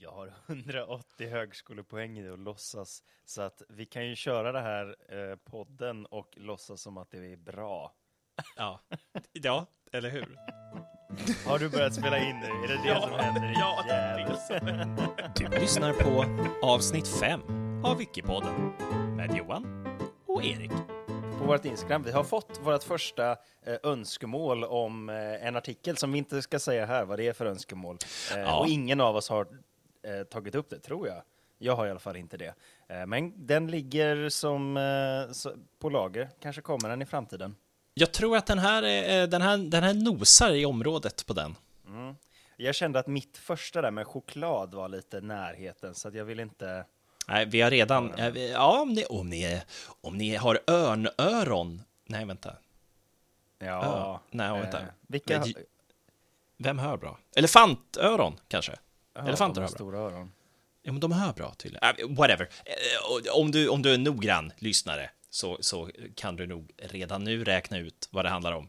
Jag har 180 högskolepoäng i att låtsas, så att vi kan ju köra det här eh, podden och låtsas som att det är bra. Ja, ja eller hur? Har du börjat spela in nu? Är det det Ja, som händer? ja, det är det som händer. Du lyssnar på avsnitt 5 av Wikipodden med Johan och Erik. På vårt Instagram, vi har fått vårt första eh, önskemål om eh, en artikel som vi inte ska säga här vad det är för önskemål. Eh, Ja. Och ingen av oss har eh, tagit upp det, tror jag. Jag har i alla fall inte det. Eh, men den ligger som eh, på lager. Kanske kommer den i framtiden. Jag tror att den här, är- den här, den här nosar i området på den. Jag kände att mitt första där med choklad var lite närheten, så att jag vill inte... Nej, vi har redan... Ja, vi- ja om, ni, om, ni, om ni har örnöron... Nej, vänta. Ja, Ja, nej, eh, vänta. Vilka... Men- Vem hör bra? Elefantöron, kanske? Elefanter de hör har bra. stora öron. Ja, men de hör bra tydligen. Äh, whatever. Eh, Om du, om du är noggrann lyssnare så, så kan du nog redan nu räkna ut vad det handlar om.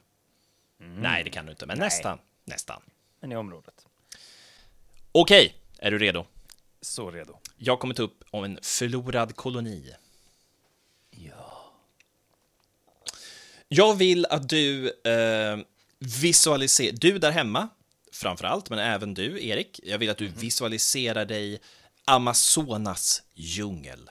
Nej, det kan du inte, men Nej. nästan. Nästan. Men i området. Okej, är du redo? Så redo. Jag har kommit upp om en förlorad koloni. Ja. Jag vill att du eh, visualiserar, du där hemma framför allt, men även du, Erik. Jag vill att du visualiserar dig Amazonas djungel.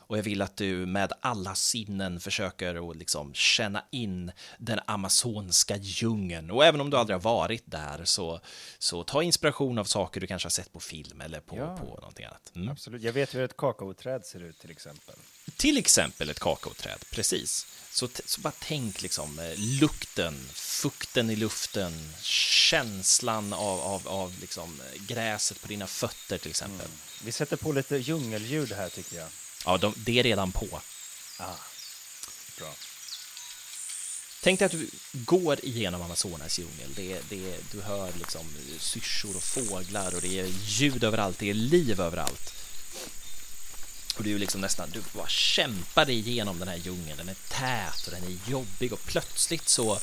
Och jag vill att du med alla sinnen försöker att liksom känna in den amazonska djungeln. Och även om du aldrig har varit där så, så ta inspiration av saker du kanske har sett på film eller på, Ja. på någonting annat. Mm. Absolut. Jag vet hur ett kakaoträd ser ut till exempel. Till exempel ett kakaoträd, precis. Så, så bara tänk liksom eh, lukten, fukten i luften, känslan av, av, av liksom eh, gräset på dina fötter till exempel. Vi sätter på lite djungelljud här tycker jag. Ja, de, det är redan på. Ah. Bra. Tänk dig att du går igenom Amazonas djungel. Det, det, du hör liksom syrsor och fåglar och det är ljud överallt, det är liv överallt. Och du liksom nästan, du bara kämpar dig igenom den här djungeln. Den är tät och den är jobbig och plötsligt så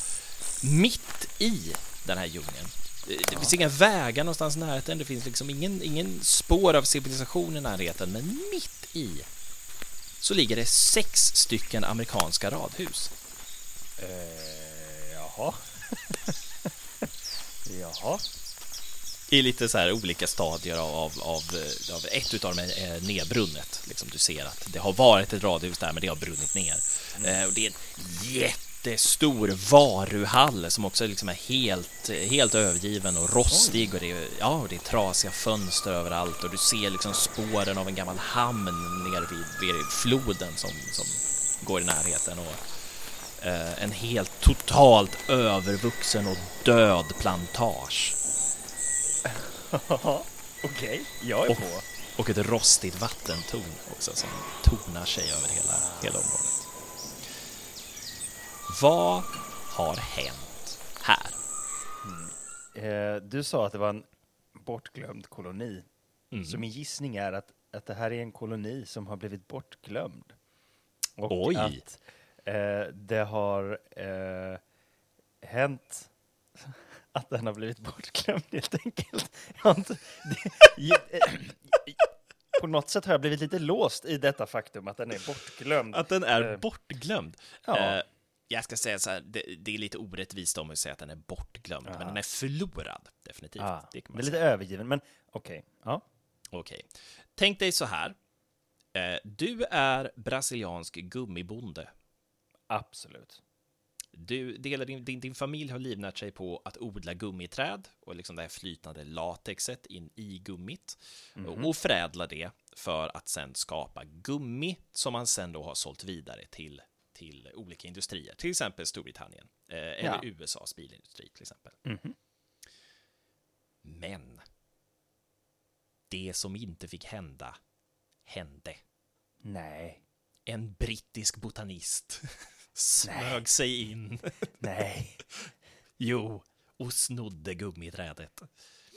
mitt i den här djungeln. Det det finns inga vägar någonstans i närheten. Det finns liksom ingen, ingen spår av civilisation i närheten. Men mitt i så ligger det sex stycken amerikanska radhus. Eh, jaha. jaha. I lite så här olika stadier av, av, av, eh, av ett utav dem är eh, nedbrunnet. Liksom du ser att det har varit ett radhus där, men det har brunnit ner. Eh, och det är en jättestor varuhall som också liksom är helt, helt övergiven och rostig och det är, ja, och det är trasiga fönster överallt och du ser liksom spåren av en gammal hamn nere vid, vid floden som, som går i närheten. Och, eh, en helt totalt övervuxen och död plantage. Okej, jag är Och- på. Och ett rostigt vattentorn också som tornar sig över hela, hela området. Vad har hänt här? Eh, du sa att det var en bortglömd koloni. Mm. Så min gissning är att, att det här är en koloni som har blivit bortglömd. Och Oj. att eh, det har eh, hänt att den har blivit bortglömd helt enkelt. Inte, det, på något sätt har jag blivit lite låst i detta faktum att den är bortglömd. Att den är Eh, bortglömd. ja. Eh, jag ska säga så här, det, det är lite orättvist om att säga att den är bortglömd, men den är förlorad, definitivt. Ah, det det är lite övergiven, men okej. Ja. Okej. Tänk dig så här. Eh, du är brasiliansk gummibonde. Absolut. Du, delar din, din, din familj har livnärt sig på att odla gummiträd och liksom det här flytande latexet in i gummit och förädla det för att sen skapa gummi som man sen då har sålt vidare till, till olika industrier, till exempel Storbritannien eh, eller Ja. USAs bilindustri till exempel. Mhm. Men det som inte fick hända hände. Nej. En brittisk botanist smög sig in Nej. Jo, och snodde gummiträdet.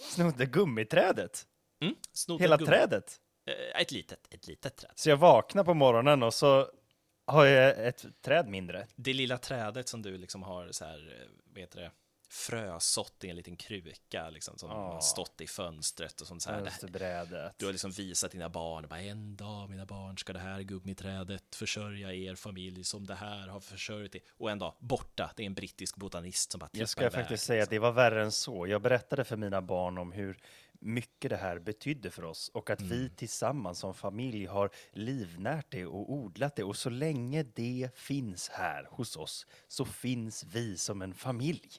Snodde gummiträdet? Mm, snodde Hela gummi- trädet? Eh, Ett litet, ett litet träd. Så jag vaknar på morgonen och så har jag ett träd mindre. Det lilla trädet som du liksom har så här, eh, vad heter det, frösått i en liten kruka liksom, som har stått i fönstret och sånt så här. Du har liksom visat dina barn, bara, en dag mina barn ska det här gummiträdet försörja er familj som det här har försörjt er. Och en dag, borta, det är en brittisk botanist som bara Jag ska iväg, faktiskt säga att liksom. det var värre än så. Jag berättade för mina barn om hur mycket det här betydde för oss och att vi Mm. tillsammans som familj har livnärt det och odlat det. Och så länge det finns här hos oss så finns vi som en familj.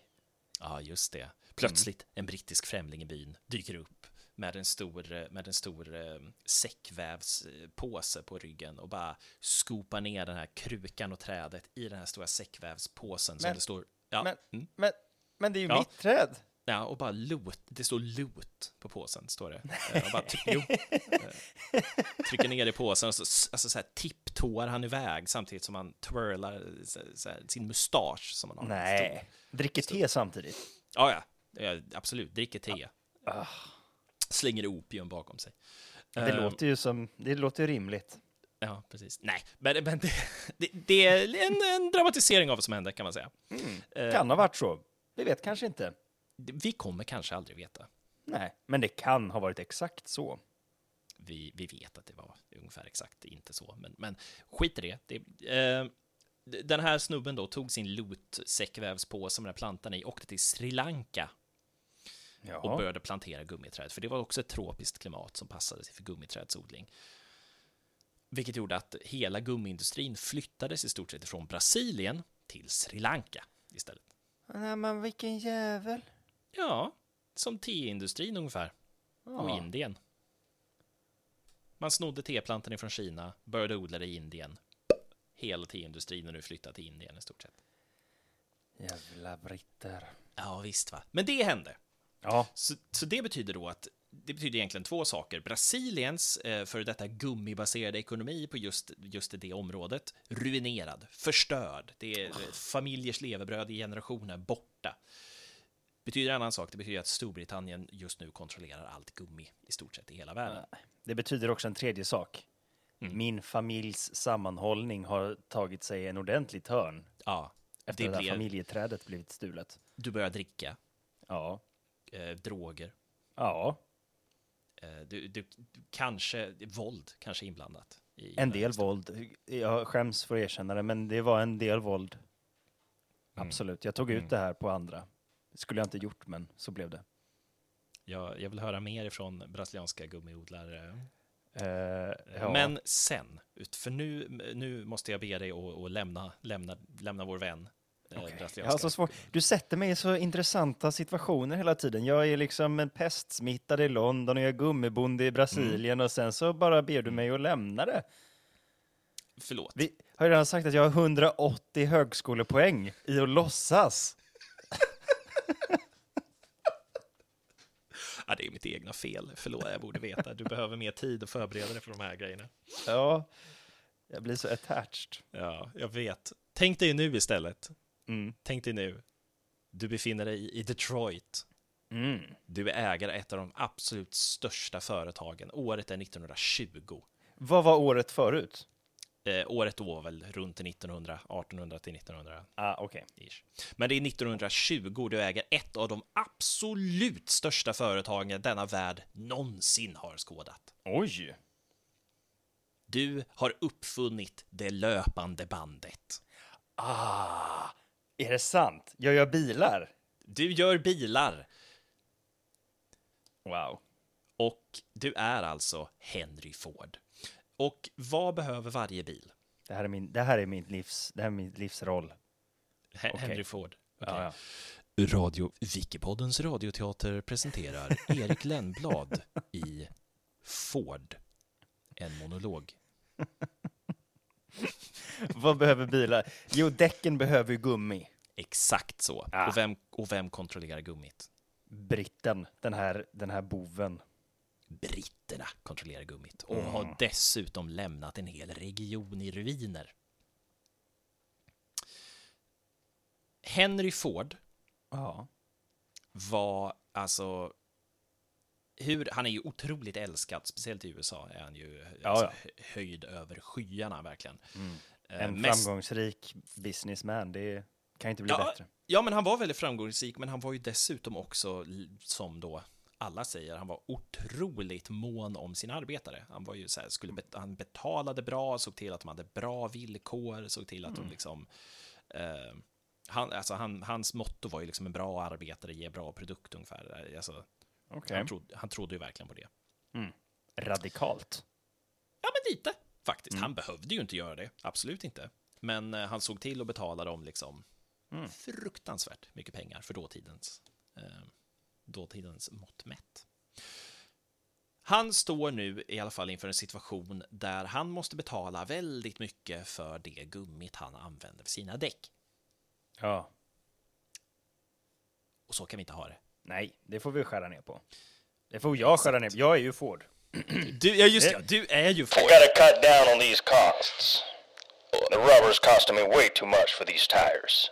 Ja, just det. Plötsligt, en brittisk främling i byn dyker upp med en stor, med en stor eh, säckvävspåse på ryggen och bara skopar ner den här krukan och trädet i den här stora säckvävspåsen som Men- det står... Ja, Men, mm, men, men det är ju Ja. mitt träd! Ja, och bara loot. Det står loot på påsen, står det. Eh, Och bara, try- jo, Eh, trycker ner i påsen och så, alltså, så här, tipptår han iväg samtidigt som han twirlar så, så här, sin mustasch som han har. Stor- Nej, dricker te samtidigt. Ja, ja, absolut. Dricker te. Ah. Slänger opium bakom sig. Det Ehm, låter ju som, det låter ju rimligt. Ja, precis. Nej, men, men det, det, det är en, en dramatisering av vad som hände, kan man säga. Eh, Kan ha varit så. Vi vet kanske inte. Vi kommer kanske aldrig veta. Nej, men det kan ha varit exakt så. Vi, vi vet att det var ungefär exakt inte så, men, men skit i det. det eh, den här snubben då tog sin loot-säckvävspåse med den här plantan i, åkte till Sri Lanka och Jaha. började plantera gummiträd, för det var också ett tropiskt klimat som passade sig för gummiträdsodling. Vilket gjorde att hela gummiindustrin flyttades i stort sett från Brasilien till Sri Lanka istället. Nej, men vilken jävel. Ja, som teindustrin ungefär, och Ja. Indien. Man snodde teplantan från Kina, började odla det i Indien. Hela teindustrin är nu flyttat till Indien i stort sett. Jävla britter. Ja, visst va. Men det hände. Ja, Så, så det betyder då att det betyder egentligen två saker. Brasiliens eh, för detta gummibaserade ekonomi på just, just det området ruinerad, förstörd. Det är eh, familjers levebröd i generationer borta. Betyder en annan sak, det betyder att Storbritannien just nu kontrollerar allt gummi i stort sett i hela världen. det betyder också en tredje sak. Mm. Min familjs sammanhållning har tagit sig en ordentlig törn Ja, efter det det där blev, familjeträdet blivit stulet. du börjar dricka, Ja, eh, droger, ja, eh, du, du, du, kanske våld kanske inblandat. En del våld. Jag skäms för att erkänna det, men det var en del våld. Mm. Absolut. Jag tog ut det här på andra. Skulle jag inte gjort, men så blev det. Jag, jag vill höra mer ifrån brasilianska gummiodlare. Eh, ja. Men sen, för nu, nu måste jag be dig att, lämna, lämna, lämna vår vän. eh, brasilianska. Jag har så svårt. Du sätter mig i så intressanta situationer hela tiden. Jag är liksom en pestsmittad i London och jag är gummibonde i Brasilien och sen så bara ber du mig att lämna det. Förlåt. Vi har ju redan sagt att jag har 180 högskolepoäng i att låtsas. Ja, det är mitt egna fel. Förlåt, jag borde veta. Du behöver mer tid att förbereda dig för de här grejerna. Ja, jag blir så attached. Ja, jag vet. Tänk dig nu istället. Mm. Tänk dig nu. Du befinner dig i Detroit. Mm. Du är ägare ett av de absolut största företagen. Året är 1920. Vad var året förut? Eh, året då var väl runt 1900, 1800 till 1900. Ah. Ish. Men det är 1920 du äger ett av de absolut största företagen denna värld någonsin har skådat. Oj! Du har uppfunnit det löpande bandet. Ah, är det sant? Jag gör bilar? Du gör bilar Wow. och du är alltså Henry Ford. Och vad behöver varje bil? Det här är min, det här är min, livs, det här är min livsroll. He- Okej. Henry Ford. Okej. Ja, ja. Radio Wikipoddens radioteater presenterar Erik Lennblad i Ford. En monolog. Vad behöver bilar? Jo, däcken behöver ju gummi. Exakt så. Ah. Och, vem, och vem kontrollerar gummit? Britten, den här, den här boven. Britterna kontrollerar gummit och har dessutom lämnat en hel region i ruiner. Henry Ford Ja. var alltså hur, han är ju otroligt älskad, speciellt i USA är han ju alltså, ja. höjd över skyarna verkligen. Eh, En mest- framgångsrik businessman, det Kan inte bli Ja, bättre. ja, men han var väldigt framgångsrik, men han var ju dessutom också, som då alla säger, han var otroligt mån om sin arbetare. Han var ju så här, skulle bet- han betalade bra, såg till att de hade bra villkor, såg till att de liksom eh, han, alltså han, hans motto var ju liksom en bra arbetare ger bra produkt ungefär. Alltså, Okej. han, trodde, han trodde ju verkligen på det. Radikalt. Ja, men lite faktiskt. Han behövde ju inte göra det, absolut inte. Men eh, han såg till att betala dem liksom fruktansvärt mycket pengar för dåtidens, eh, dåtidens mått mätt. Han står nu i alla fall inför en situation där han måste betala väldigt mycket för det gummit han använder för sina däck. Ja. Och så kan vi inte ha det. Nej, det får vi skära ner på. Det får jag skära ner på. Jag är ju Ford. Du, ja just det, ja, du är ju I gotta cut down on these costs. The rubber's costing me way too much for these tires.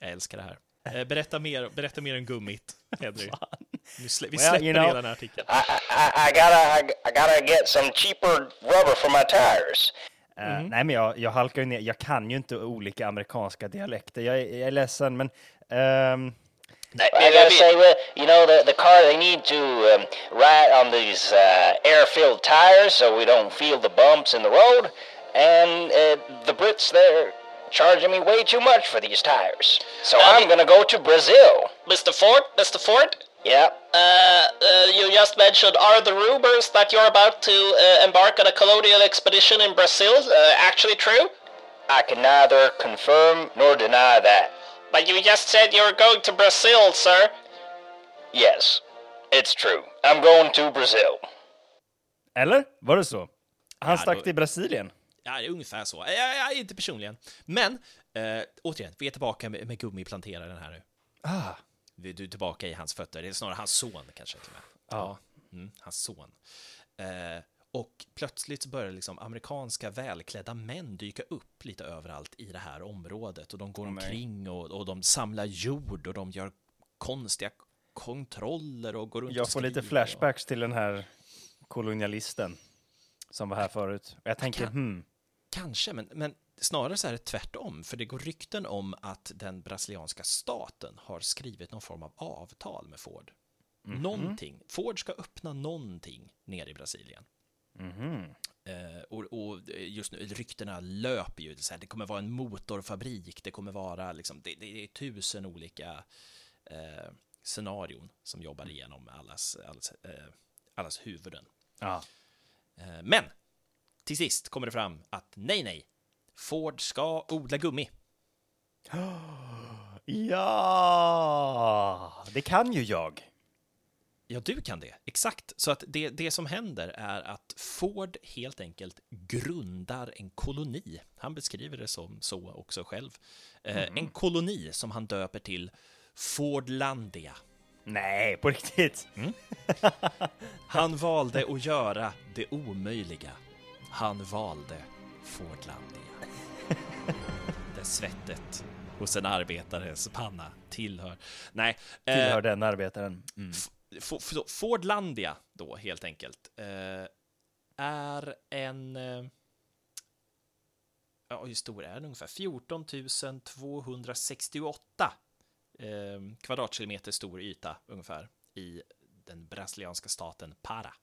Jag älskar det här. Eh, Berätta mer, berätta mer om gummit, Henry. Vi Well, släpper you know- hela den här artikeln. I, I, I gotta, I, I gotta get some cheaper rubber for my tires. Eh, nej, men jag, jag halkar ju ner. Jag kan ju inte olika amerikanska dialekter. Jag är, jag är ledsen, men... ehm, I gotta say, well, you know, the, the car, they need to um, ride on these uh, air-filled tires so we don't feel the bumps in the road. And uh, the Brits, they're charging me way too much for these tires. So I'm gonna go to Brazil. Mr. Ford, Mr. Ford, Yeah. uh, uh, you just mentioned are the rumors that you're about to uh, embark on a colonial expedition in Brazil uh, actually true? I can neither confirm nor deny that. But you just said you were going to Brazil, sir. Yes, it's true. I'm going to Brazil. eller? Var det så? Han Ja, stack då- till Brasilien. Ja, det är ungefär så. Ja, ja, inte personligen. Men, eh, återigen, vi är tillbaka med, med gummiplanteraren här nu. Ah. Vi- Du är tillbaka i hans fötter. Det är snarare hans son kanske till och med. Ja. Mm, hans son. Eh, och plötsligt så börjar liksom amerikanska välklädda män dyka upp lite överallt i det här området. Och de går omkring och, och de samlar jord och de gör konstiga kontroller och går runt Jag och får lite flashbacks till den här kolonialisten som var här förut. Och jag tänker, kan- hmm, Kanske, men, men snarare så är det tvärtom, för det går rykten om att den brasilianska staten har skrivit någon form av avtal med Ford. Någonting. Ford ska öppna någonting nere i Brasilien. Eh, och, och just nu, ryktena löper ju. Så här, det kommer vara en motorfabrik, det kommer vara liksom, det, det är tusen olika eh, scenarion som jobbar igenom allas, allas, eh, allas huvuden. ja. Eh, Men till sist kommer det fram att nej, nej, Ford ska odla gummi. Ja, det kan ju jag. Ja, du kan det. Exakt. Så att det, det som händer är att Ford helt enkelt grundar en koloni. Han beskriver det som så också själv. Eh, En koloni som han döper till Fordlandia. Nej, på riktigt. Han valde att göra det omöjliga. Han valde Fordlandia. Där svettet hos en arbetares panna tillhör. Nej, eh, Tillhör den arbetaren. Mm. Fordlandia då helt enkelt eh, är en eh, ja, hur stor är den ungefär? 14 268 eh, kvadratkilometer stor yta ungefär i den brasilianska staten Para.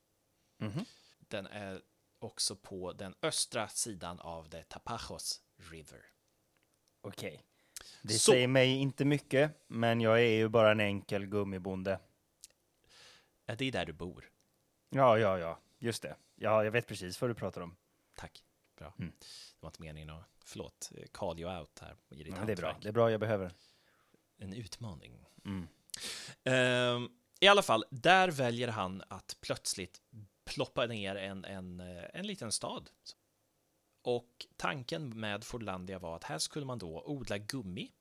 Mhm. Den är också på den östra sidan av det Tapajos River. Okej. Det Så. säger mig inte mycket, men jag är ju bara en enkel gummibonde. Ja, Det är där du bor. Ja, ja, ja, just det. Ja, jag vet precis vad du pratar om. Tack. Bra. Mm. Det var inte meningen att, förlåt, eh, call you out här. i ditt Men det är bra. Det är bra jag behöver. En utmaning. Mm. Ehm, I alla fall, där väljer han att plötsligt ploppa ner en, en, eh, en liten stad. Och tanken med Fordlandia var att här skulle man då odla gummi.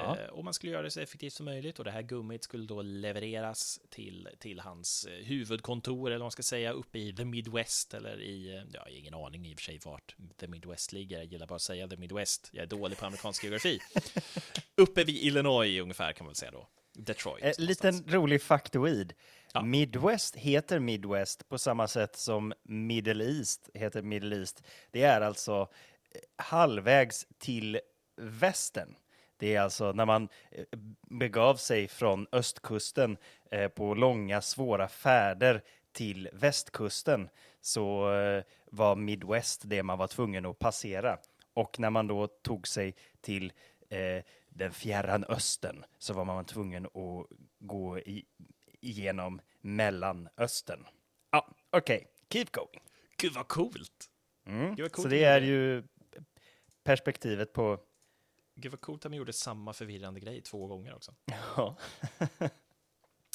Ja. Eh, och man skulle göra det så effektivt som möjligt. Och det här gummit skulle då levereras till, till hans eh, huvudkontor, eller vad man ska säga, uppe i the Midwest. Eller i, eh, ja, ingen aning i och för sig vart the Midwest ligger. Jag gillar bara att säga the Midwest. Jag är dålig på amerikansk geografi. uppe vid Illinois ungefär kan man väl säga då. Detroit. En någonstans. liten rolig faktoid. Ja. Midwest heter Midwest på samma sätt som Middle East heter Middle East. Det är alltså eh, halvvägs till västern. Det är alltså när man eh, begav sig från östkusten eh, på långa svåra färder till västkusten så eh, var Midwest det man var tvungen att passera. Och när man då tog sig till eh, den fjärran östern så var man tvungen att gå i, igenom Mellanöstern. Ja, okej, keep going. Gud vad coolt! Mm. Gud, vad coolt Så det de är ju perspektivet på... Gud vad coolt att de gjorde samma förvirrande grej två gånger också. Ja.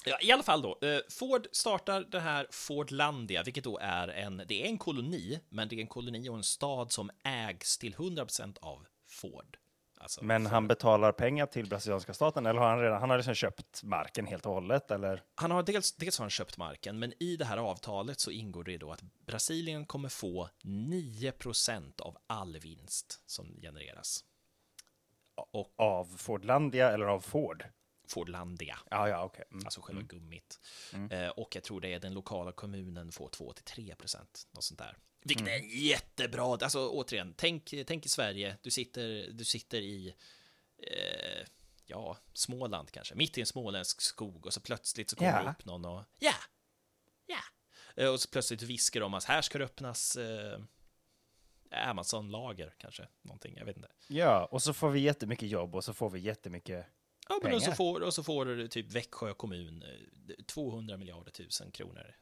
Ja, I alla fall då, eh, Ford startar det här Fordlandia, vilket då är en, det är en koloni, men det är en koloni och en stad som ägs till 100% av Ford. Alltså, Men han betalar pengar till brasilianska staten eller har han redan han har liksom köpt marken helt och hållet? Eller? Han har dels, dels har han köpt marken, men i det här avtalet så ingår det då att Brasilien kommer få 9% av all vinst som genereras. Och Av Fordlandia eller av Ford? Fordlandia, Ja, ja, okej. Mm. alltså själva gummit. Eh, och jag tror det är den lokala kommunen får 2-3%, något sånt där. Vilket är jättebra. Alltså återigen, tänk, tänk i Sverige, du sitter, du sitter i eh, ja, Småland kanske, mitt i en småländsk skog och så plötsligt så kommer Ja. det upp någon och ja, ja. Eh, Och så plötsligt viskar de att här ska det öppnas eh, Amazon-lager kanske, någonting, jag vet inte. Ja, och så får vi jättemycket jobb och så får vi jättemycket... Ja, men och så, får, och så får typ Växjö kommun eh, 200 miljarder tusen kronor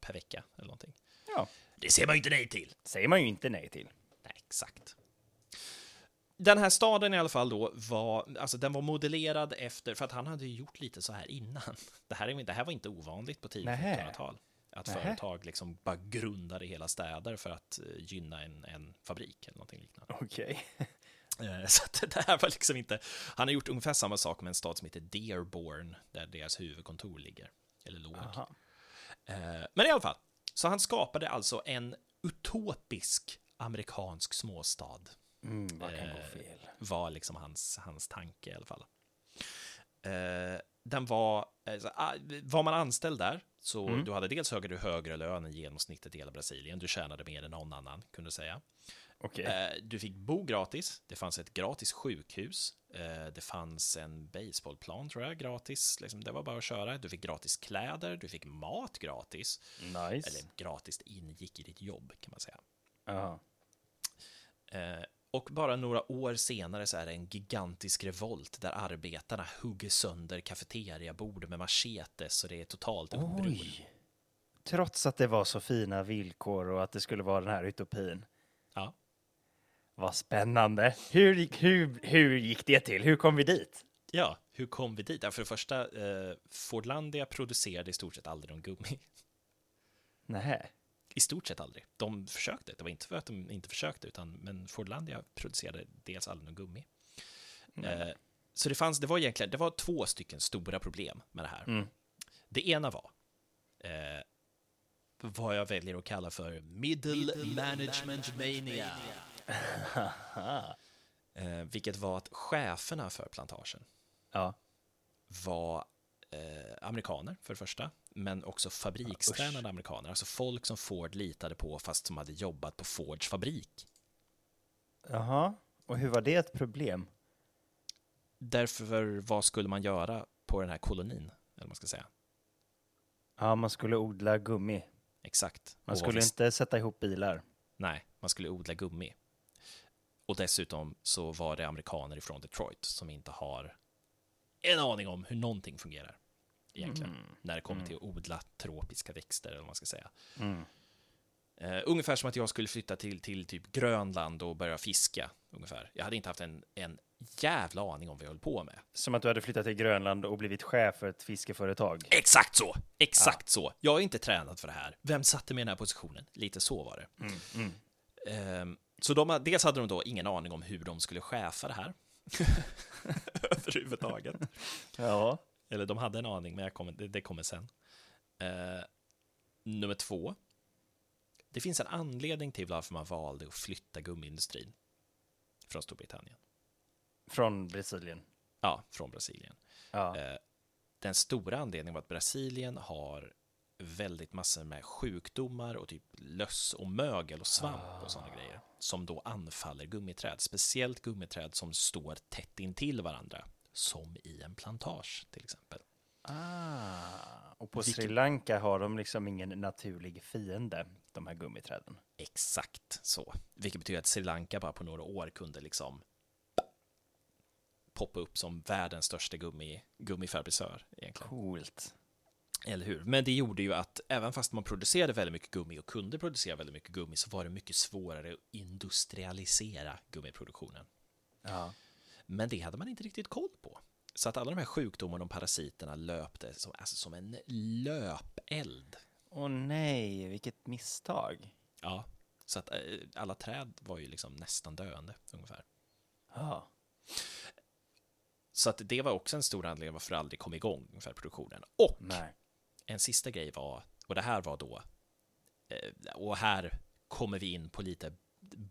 per vecka eller någonting. Ja, Det ser man ju inte nej till. säger man ju inte nej till. Nej, exakt. Den här staden i alla fall då var, alltså den var modellerad efter, för att han hade ju gjort lite så här innan. Det här, är, det här var inte ovanligt på tidigt Nähä. 1900-tal. Att Nähä. företag liksom bara grundade hela städer för att eh, gynna en, en fabrik eller någonting liknande. Okej. Eh, Så det här var liksom inte... Han har gjort ungefär samma sak med en stad som heter Dearborn, där deras huvudkontor ligger. Eller låg. Aha. Eh, Men i alla fall, så han skapade alltså en utopisk amerikansk småstad. Mm, vad kan gå fel? Var liksom hans, hans tanke i alla fall. Eh, den var, alltså, ah, var man anställd där, så Mm. du hade dels högre, högre lön än genomsnittet i hela Brasilien. Du tjänade mer än någon annan, kunde säga. Okej. Eh, Du fick bo gratis, det fanns ett gratis sjukhus, eh, det fanns en baseballplan tror jag, gratis, liksom, det var bara att köra. Du fick gratis kläder, du fick mat gratis, Nice. eller gratis ingick i ditt jobb kan man säga. Aha. Och bara några år senare så är det en gigantisk revolt där arbetarna hugger sönder kafeteriabord med machetes så det är totalt oberoende. Oj. Trots att det var så fina villkor och att det skulle vara den här utopin. Ja. Vad spännande. Hur, gick- hur, hur gick det till? Hur kom vi dit? ja, hur kom vi dit? Ja, för det första, eh, Fordlandia producerade i stort sett aldrig någon gummi. Nähä. I stort sett aldrig. De försökte, det var inte för att de inte försökte, utan men Fordlandia producerade dels aldrig någon gummi. Eh, så det fanns, det var egentligen, det var två stycken stora problem med det här. Mm. Det ena var eh, vad jag väljer att kalla för middle management mania. eh, vilket var att cheferna för plantagen Ja. var eh, amerikaner för det första, men också fabrikstränade amerikaner, alltså folk som Ford litade på fast som hade jobbat på Fords fabrik. Jaha. Och hur var det ett problem? Därför, vad skulle man göra på den här kolonin? Eller man ska säga. Ja, man skulle odla gummi. Exakt. Man Och skulle visst- inte sätta ihop bilar. Nej, man skulle odla gummi. Och dessutom så var det amerikaner ifrån Detroit som inte har en aning om hur någonting fungerar. Egentligen. När det kommer till att odla tropiska växter, eller vad man ska säga. Mm. Eh, ungefär som att jag skulle flytta till, till typ Grönland och börja fiska. Ungefär. Jag hade inte haft en, en jävla aning om vad jag höll på med. Som att du hade flyttat till Grönland och blivit chef för ett fiskeföretag. Exakt så! Exakt så! Jag är inte tränad för det här. Vem satte mig i den här positionen? Lite så var det. Mm. Ehm, så de, dels hade de då ingen aning om hur de skulle chefa det här. Överhuvudtaget. Ja. Eller de hade en aning, men jag kommer, det, det kommer sen. Eh, nummer två. Det finns en anledning till varför man valde att flytta gummiindustrin från Storbritannien. Från Brasilien. Ja, från Brasilien. Ja. Eh, den stora anledningen var att Brasilien har väldigt massor med sjukdomar och typ löss och mögel och svamp och sådana grejer som då anfaller gummiträd, speciellt gummiträd som står tätt intill varandra, som i en plantage till exempel. Ah, och på Vilken- Sri Lanka har de liksom ingen naturlig fiende, de här gummiträden. Exakt så, vilket betyder att Sri Lanka bara på några år kunde liksom poppa upp som världens största gummi, gummifabricör egentligen. Coolt. Eller hur? Men det gjorde ju att även fast man producerade väldigt mycket gummi och kunde producera väldigt mycket gummi så var det mycket svårare att industrialisera gummiproduktionen. Ja. Men det hade man inte riktigt koll på. Så att alla de här sjukdomarna och parasiterna löpte som, alltså som en löpeld. Åh nej, vilket misstag. Ja, så att eh, alla träd var ju liksom nästan döende ungefär. Ja. Så att det var också en stor anledning varför det aldrig kom igång ungefär produktionen. Och Nej. en sista grej var, och det här var då, eh, och här kommer vi in på lite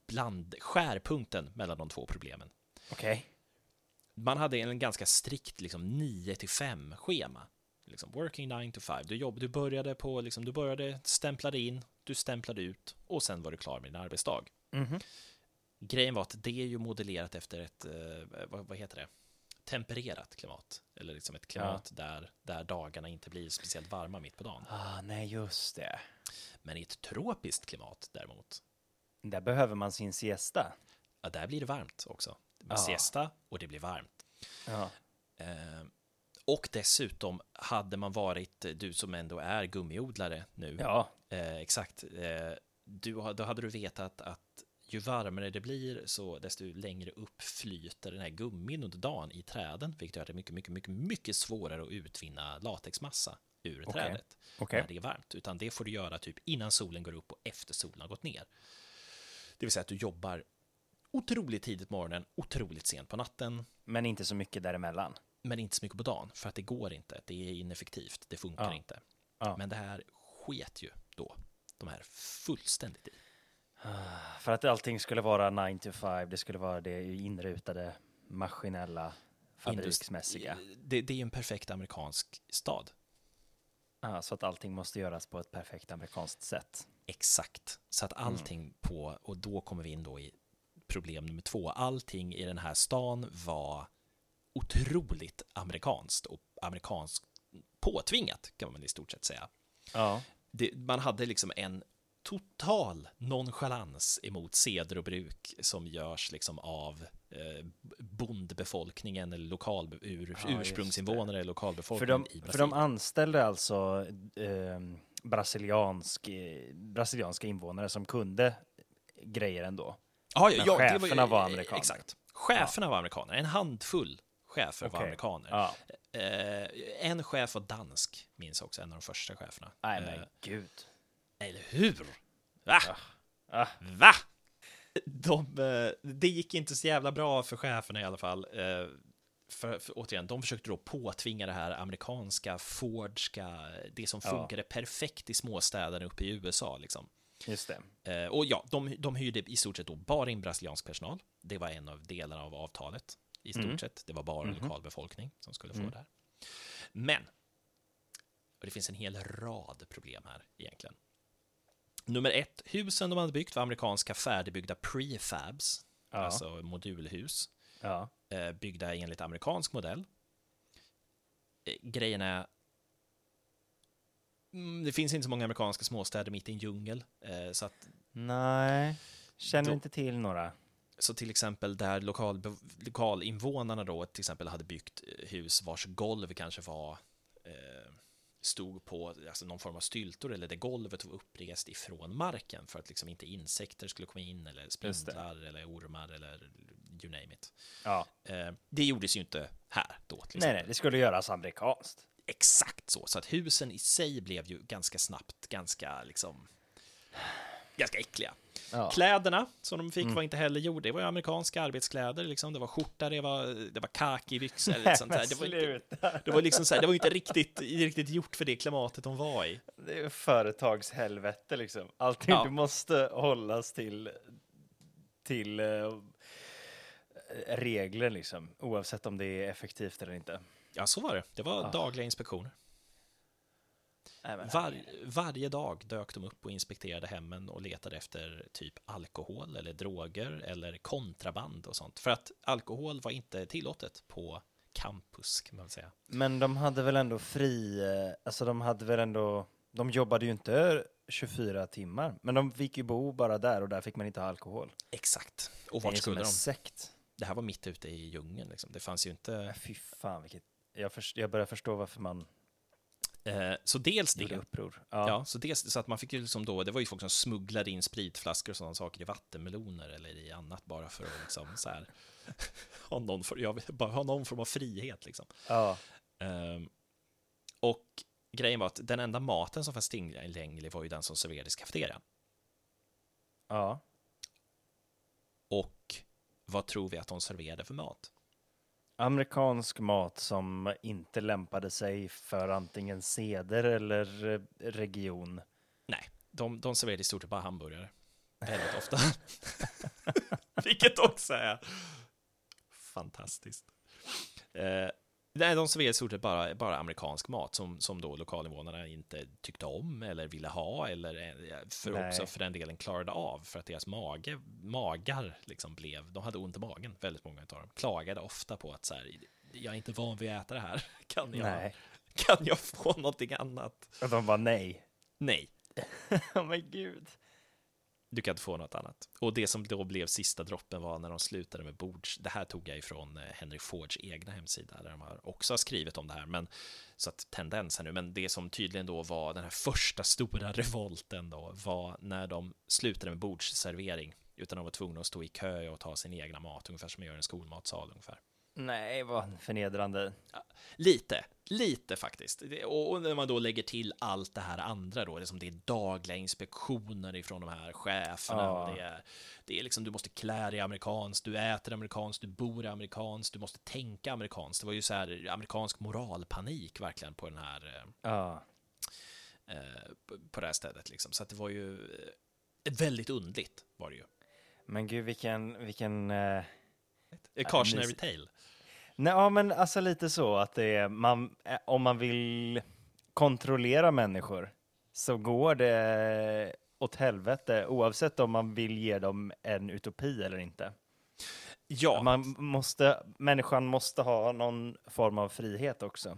bland skärpunkten mellan de två problemen. Okej. Man hade en ganska strikt liksom 9 till 5 schema. Liksom working 9 to 5. Du, jobb, du började på, liksom, du började, stämplade in, du stämplade ut och sen var du klar med din arbetsdag. Mhm. Grejen var att det är ju modellerat efter ett, eh, vad, vad heter det, tempererat klimat. Eller liksom ett klimat där, där dagarna inte blir speciellt varma mitt på dagen. Ah, nej, just det. Men i ett tropiskt klimat däremot, Där behöver man sin siesta. ja, där blir det varmt också. Med Ja. siesta och det blir varmt. Ja. Eh, och dessutom hade man varit, du som ändå är gummiodlare nu, Ja. eh, exakt, eh, du, då hade du vetat att ju varmare det blir så desto längre upp flyter den här gummin under dagen i träden, vilket gör det mycket, mycket, mycket, mycket svårare att utvinna latexmassa ur Okej. trädet Okej. när det är varmt, utan det får du göra typ innan solen går upp och efter solen har gått ner. Det vill säga att du jobbar otroligt tidigt på morgonen, otroligt sent på natten, Men inte så mycket däremellan. men inte så mycket på dagen, för att det går inte. Det är ineffektivt, det funkar Ja. inte. Ja. Men det här sket ju då de här fullständigt i. För att allting skulle vara 9 to 5, det skulle vara det inrutade, maskinella, fabriksmässiga. Det, det är ju en perfekt amerikansk stad. Ja, så att allting måste göras på ett perfekt amerikanskt sätt. Exakt. Så att allting på, och då kommer vi in då i problem nummer två. Allting i den här stan var otroligt amerikanskt och amerikanskt påtvingat kan man i stort sett säga. Ja. det, man hade liksom en total nonchalans emot seder och bruk som görs liksom av eh, bondbefolkningen eller lokal, ur, Ja, ursprungsinvånare eller För, lokalbefolkningen de, i för de anställde alltså eh, brasiliansk, brasilianska invånare som kunde grejer ändå. Ja, var ju- cheferna var amerikaner. Exakt. Cheferna var amerikaner, en handfull chefer var Okej. amerikaner. Ja. Eh, en chef var dansk, minns jag också, en av de första cheferna. Nej Eh, men gud. Eller hur? Va? Ah. Va? De, eh, det gick inte så jävla bra för cheferna i alla fall. Eh, För, för återigen, de försökte då påtvinga det här amerikanska, Fordska, det som Ja. funkade perfekt i småstäderna uppe i USA. Liksom. Just det. Eh, Och ja, de, de hyrde i stort sett då bara in brasiliansk personal. Det var en av delarna av avtalet i stort Mm. sett. Det var bara Mhm. lokalbefolkning som skulle få Mm. det här. Men, och det finns en hel rad problem här egentligen. Nummer ett, husen de hade byggt var amerikanska färdigbyggda prefabs, Ja. alltså modulhus, Ja. eh, byggda enligt amerikansk modell. Eh, Grejen är, mm, det finns inte så många amerikanska småstäder mitt i en djungel, eh, så att Nej, känner Då- inte till några. Så till exempel där lokal, lokalinvånarna då till exempel hade byggt eh, hus vars golv kanske var eh, stod på alltså någon form av styltor eller där golvet var upprest ifrån marken för att liksom inte insekter skulle komma in eller spindlar eller ormar eller you name it. Ja. Eh, det gjordes ju inte här då till Nej, nej, det skulle göras amerikanskt. Exakt så, så att husen i sig blev ju ganska snabbt ganska liksom ganska äckliga. Ja. Kläderna som de fick var inte heller gjorda, det var ju amerikanska arbetskläder, liksom. det var skjorta, det var, det var kakibyxor, eller sånt där. Det var, inte, det var liksom så här, det var inte riktigt, riktigt gjort för det klimatet de var i. Det är företagshelvete liksom. Allting Ja. du måste hållas till, till eh, regler liksom. Oavsett om det är effektivt eller inte. Ja, så var det. Det var Ah. dagliga inspektioner. Var, varje dag dök de upp och inspekterade hemmen och letade efter typ alkohol eller droger eller kontraband och sånt. För att alkohol var inte tillåtet på campus, kan man säga. Men de hade väl ändå fri, eh, alltså de hade väl ändå, de jobbade ju inte 24 timmar, men de fick ju bo bara där och där fick man inte ha alkohol. Exakt. Och Det är vart som skulle en de? sekt. Det här var mitt ute i djungeln, liksom. Det fanns ju inte... Fy fan vilket, jag, först, jag börjar förstå varför man Eh, så dels det. uppror. Ja. Ja. så, dels, så att man fick ju liksom då, det var ju folk som smugglade in spritflaskor och sådana saker i vattenmeloner eller i annat bara för att liksom så här ha någon, for, jag bara ha någon form av frihet liksom. ja. Ehm, och grejen var att den enda maten som fanns tillgänglig var ju den som serverades i kafeterian. ja. Och vad tror vi att de serverade för mat? Amerikansk mat som inte lämpade sig för antingen seder eller eh, region. Nej, de, de serverade i stort sett bara hamburgare. Väldigt ofta. Vilket också är fantastiskt. Eh, nej, de serverade i stort sett bara, bara amerikansk mat som, som då lokalinvånarna inte tyckte om eller ville ha eller eh, för Nej. också för den delen klarade av för att deras mage, magar liksom blev, de hade ont i magen, väldigt många av dem. Klagade ofta på att så här, jag är inte van vid att äta det här. Kan jag, Nej. kan jag få någonting annat? Och de var nej. Nej, oh, men gud. Du kan inte få något annat. Och det som då blev sista droppen var när de slutade med bords. Det här tog jag ifrån eh, Henry Fords egna hemsida där de har också skrivit om det här. Men så att tendens här nu. Men det som tydligen då var den här första stora revolten då var när de slutade med bordsservering. Utan de var tvungna att stå i kö och ta sin egna mat, ungefär som man gör i en skolmatsal ungefär. Nej, vad förnedrande. Lite, lite faktiskt. Och, när man då lägger till allt det här andra då, det är som det är dagliga inspektioner ifrån de här cheferna. Ja. Det, är, det är liksom, du måste klä dig amerikanskt, du äter amerikanskt, du bor amerikanskt, du måste tänka amerikanskt. Det var ju så här amerikansk moralpanik verkligen på den här, eh, Ja. eh, på- på det här stället liksom. Så att det var ju eh, väldigt undligt var det ju. Men gud, vilken, vilken... Eh... A cautionary mysigt. tale. Nej, ja, men alltså lite så att det är, man, eh, om man vill kontrollera människor så går det åt helvete oavsett om man vill ge dem en utopi eller inte. Ja, Man måste, människan måste ha någon form av frihet också.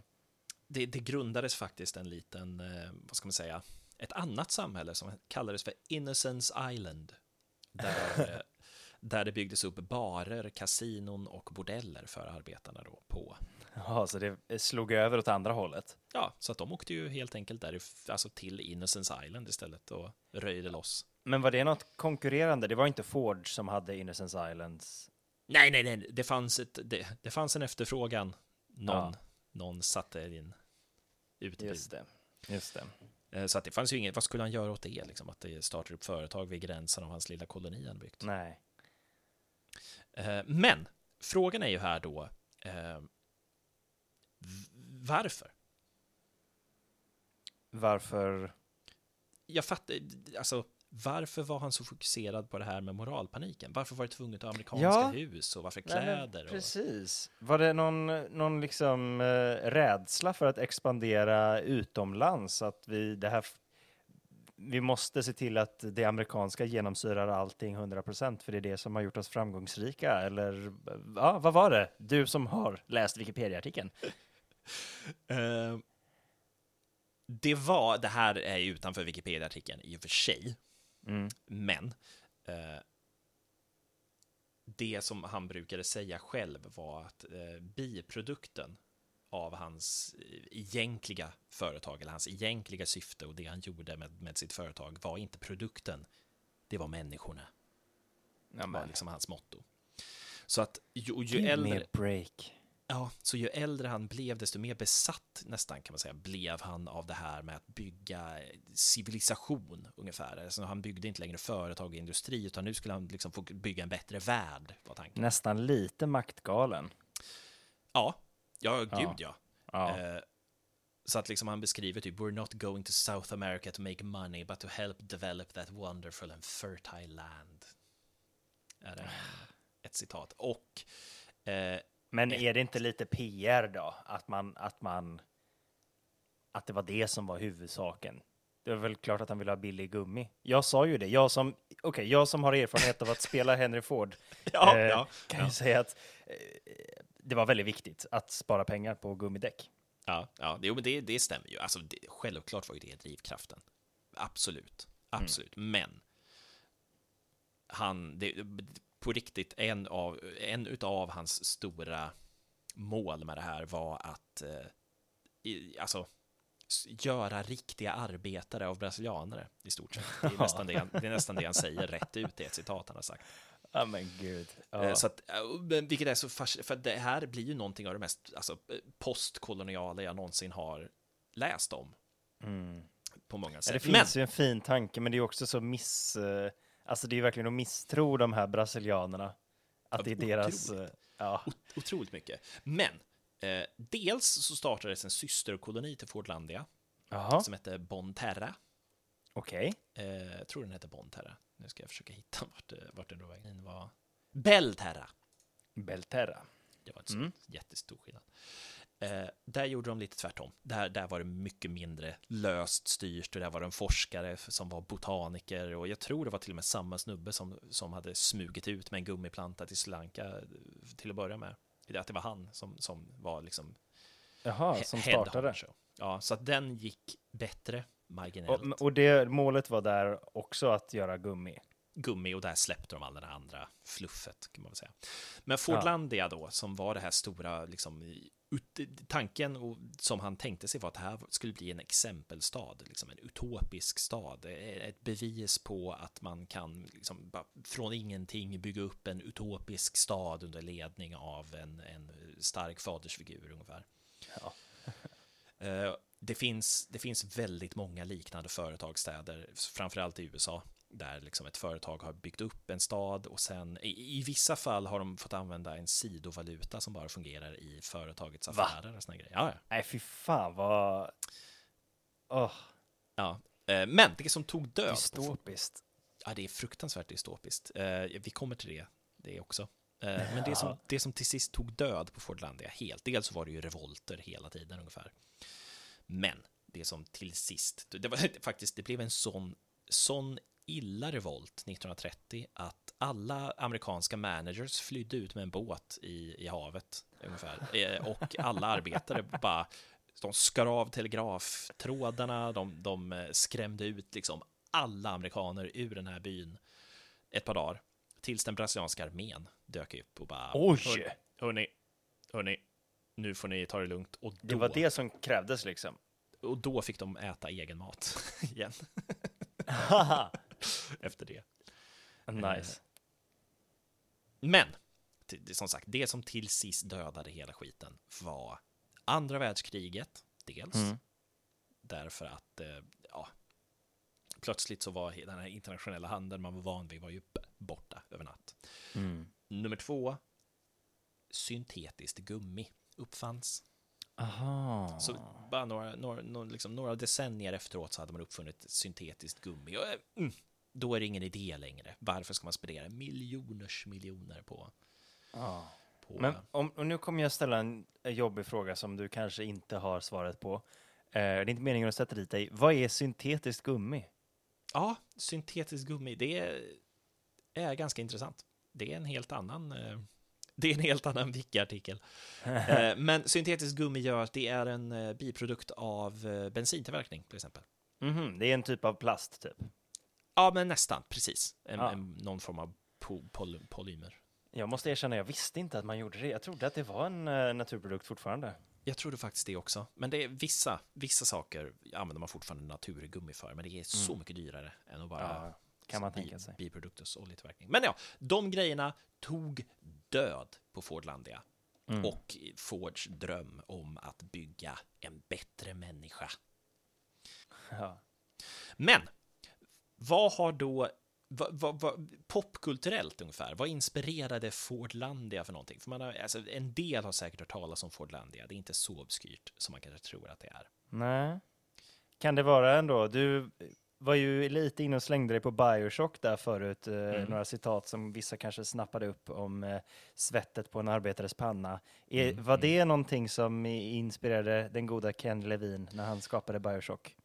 det, det grundades faktiskt en liten, eh, vad ska man säga, ett annat samhälle som kallades för Innocence Island. Där, eh, där det byggdes upp barer, kasinon och bordeller för arbetarna då på. Ja, så det slog över åt andra hållet. Ja, så att de åkte ju helt enkelt där, alltså till Innocence Island istället och röjde loss. Men var det något konkurrerande? Det var inte Ford som hade Innocence Islands. Nej, nej, nej, det fanns, ett, det, det fanns en efterfrågan. Någon, Ja. någon satte in utbud. Just det. Just det. Eh, Så att det fanns ju inget, vad skulle han göra åt det? Liksom, att det startar upp företag vid gränsen av hans lilla koloni han byggt. Nej. Eh, Men frågan är ju här då, eh, varför? Varför? Jag fattar, alltså varför var han så fokuserad på det här med moralpaniken? Varför var det tvunget att ha amerikanska Ja. hus och varför Nej, kläder? och... Precis. Var det någon, någon liksom eh, rädsla för att expandera utomlands? Att vi, det här, vi måste se till att det amerikanska genomsyrar allting 100% för det är det som har gjort oss framgångsrika? Eller ja, vad var det? Du som har läst Wikipedia-artikeln. Eh, det var, det här är ju utanför Wikipedia-artikeln i och för sig, Mm. men eh, det som han brukade säga själv var att eh, biprodukten av hans egentliga företag, eller hans egentliga syfte och det han gjorde med, med sitt företag var inte produkten, det var människorna. Det var liksom hans motto. Så att ju, ju äldre... break. Ja, så ju äldre han blev, desto mer besatt nästan kan man säga, blev han av det här med att bygga civilisation ungefär. Alltså, han byggde inte längre företag och industri, utan nu skulle han liksom få bygga en bättre värld, var tanken. Nästan lite maktgalen. Ja, ja, Ja. gud ja. Ja. Eh, så att liksom han beskriver typ, we're not going to South America to make money, but to help develop that wonderful and fertile land. Är det ett citat. Och eh, Men är det inte lite PR då? Att man, att man att det var det som var huvudsaken. Det var väl klart att han ville ha billig gummi. Jag sa ju det. Jag som, okej, jag som har erfarenhet av att spela Henry Ford Ja, eh, ja, kan ja. ju säga att eh, det var väldigt viktigt att spara pengar på gummidäck. Ja, ja det, jo, men det, det stämmer ju. Alltså, det, självklart var ju det drivkraften. Absolut, absolut. Men han, det, på riktigt, en av, en utav hans stora mål med det här var att eh, i, alltså, göra riktiga arbetare av brasilianare i stort sett. Det är, nästan det, han, det är nästan det han säger rätt ut i ett citat han har sagt. Ja, men gud. Eh, Så att, eh, men vilket är så fascinerande, för det här blir ju någonting av det mest alltså, eh, postkoloniala jag någonsin har läst om. På många Ja, sätt. det finns ju en fin tanke, men det är också så miss... Alltså det är ju verkligen att misstro de här brasilianerna. Att det är deras... otroligt. eh, Ja. men, otroligt mycket. Men, eh, dels så startades en systerkoloni till Fordlandia Jaha, som hette Bonterra. okej. Eh, jag tror den hette Bonterra. Nu ska jag försöka hitta vart, eh, vart den drog vägen. Var Belterra. Belterra. Det var inte så jättestor skillnad. Eh, där gjorde de lite tvärtom. Där, där var det mycket mindre löst styrt och där var det en forskare som var botaniker och jag tror det var till och med samma snubbe som, som hade smugit ut med en gummiplanta till Sri Lanka eh, till att börja med. Att det var han som, som var liksom Jaha, som startade. Ja, så att den gick bättre marginellt. Och, och det målet var där också att göra gummi. gummi och där släppte de all det andra fluffet kan man väl säga. Men Fordlandia då, som var det här stora, liksom, tanken och, som han tänkte sig var att det här skulle bli en exempelstad, liksom en utopisk stad, eh, ett bevis på att man kan liksom, från ingenting bygga upp en utopisk stad under ledning av en, en stark fadersfigur ungefär. Ja. Eh, Det finns, det finns väldigt många liknande företagsstäder, framförallt i USA, där liksom ett företag har byggt upp en stad och sen i, i vissa fall har de fått använda en sidovaluta som bara fungerar i företagets Va? affärer och såna grejer. Ja, ja. Nej, fy fan vad... Åh, ja. Eh, Men det som tog död, på, dystopiskt. ja, det är fruktansvärt dystopiskt. Eh, Vi kommer till det, det också. Eh, Men det som, det som till sist tog död på Fordlandia helt, dels så var det ju revolter hela tiden ungefär. Men det som till sist, det var faktiskt, det blev en sån, sån illa revolt 1930 att alla amerikanska managers flydde ut med en båt i, i havet ungefär. Eh, Och alla arbetare bara, de skar av telegraftrådarna, de, de eh, skrämde ut liksom alla amerikaner ur den här byn ett par dagar. Tills den brasilianska armén dök upp och bara Oj! "Hör- Hörni, hörni, nu får ni ta det lugnt. Och då, Det var det som krävdes liksom. och då fick de äta egen mat igen. Efter det. nice. Men, t- det- som sagt, det som till sist dödade hela skiten var andra världskriget, dels. Mm. Därför att, eh, ja, plötsligt så var den här internationella handeln man var van vid var ju borta över natt. Mm. Nummer två, syntetiskt gummi uppfanns. Aha. Så bara några, några, några, liksom, några decennier efteråt så hade man uppfunnit syntetiskt gummi. Och, mm, då är det ingen idé längre. Varför ska man spendera miljoners miljoner på... Ja. på Men om, och nu kommer jag ställa en jobbig fråga som du kanske inte har svaret på. Eh, det är inte meningen att sätta dit dig. Vad är syntetiskt gummi? Ja, syntetiskt gummi, det är, är ganska intressant. Det är en helt annan... eh, Det är en helt annan wiki-artikel. Eh, Men syntetiskt gummi gör att det är en eh, biprodukt av eh, bensintillverkning, till exempel. Mhm, det är en typ av plast, typ. Ja, men nästan, precis. En, Ja. en, någon form av po, pol, polymer. Jag måste erkänna, jag visste inte att man gjorde det. Jag trodde att det var en naturprodukt fortfarande. Jag trodde faktiskt det också. Men det är vissa, vissa saker använder man fortfarande naturgummi för, men det är så mycket dyrare än att bara Mm. Ja, kan man tänka sig. biprodukters oljetillverkning. Men ja, de grejerna tog död på Fordlandia Mm. och Fords dröm om att bygga en bättre människa. Ja. Men vad har då vad, vad, vad, popkulturellt ungefär, vad inspirerade Fordlandia för någonting? För man har, alltså, en del har säkert hört talas om Fordlandia, det är inte så obskyrt som man kanske tror att det är. Nej. Kan det vara ändå, du var ju lite inne och slängde dig på Bioshock där förut, eh, Mm. några citat som vissa kanske snappade upp om eh, svettet på en arbetares panna. Är, Mm, var det någonting som inspirerade den goda Ken Levine när han skapade Bioshock?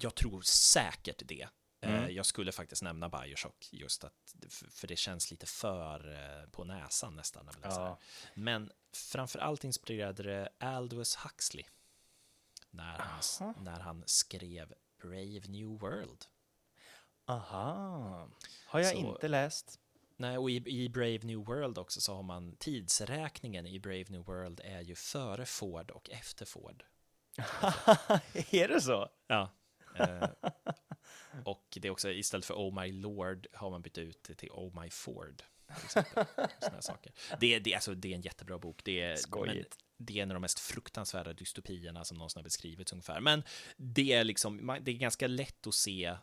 Jag tror säkert det. Eh, Mm. Jag skulle faktiskt nämna Bioshock, just att, för det känns lite för eh, på näsan nästan. när man Ja. Men framför allt inspirerade det Aldous Huxley när han, Aha. när han skrev Brave New World. Aha, har jag Så- inte läst. Nej, och i, i Brave New World också så har man tidsräkningen i Brave New World är ju före Ford och efter Ford. är det så? Ja. Eh, och det är också istället för Oh My Lord har man bytt ut det till Oh My Ford. exempel. Saker. Det, är- det, alltså, det är en jättebra bok. Det är, Skojigt. men det är en av de mest fruktansvärda dystopierna som någonsin har beskrivits ungefär. Men det är liksom, det är ganska lätt att se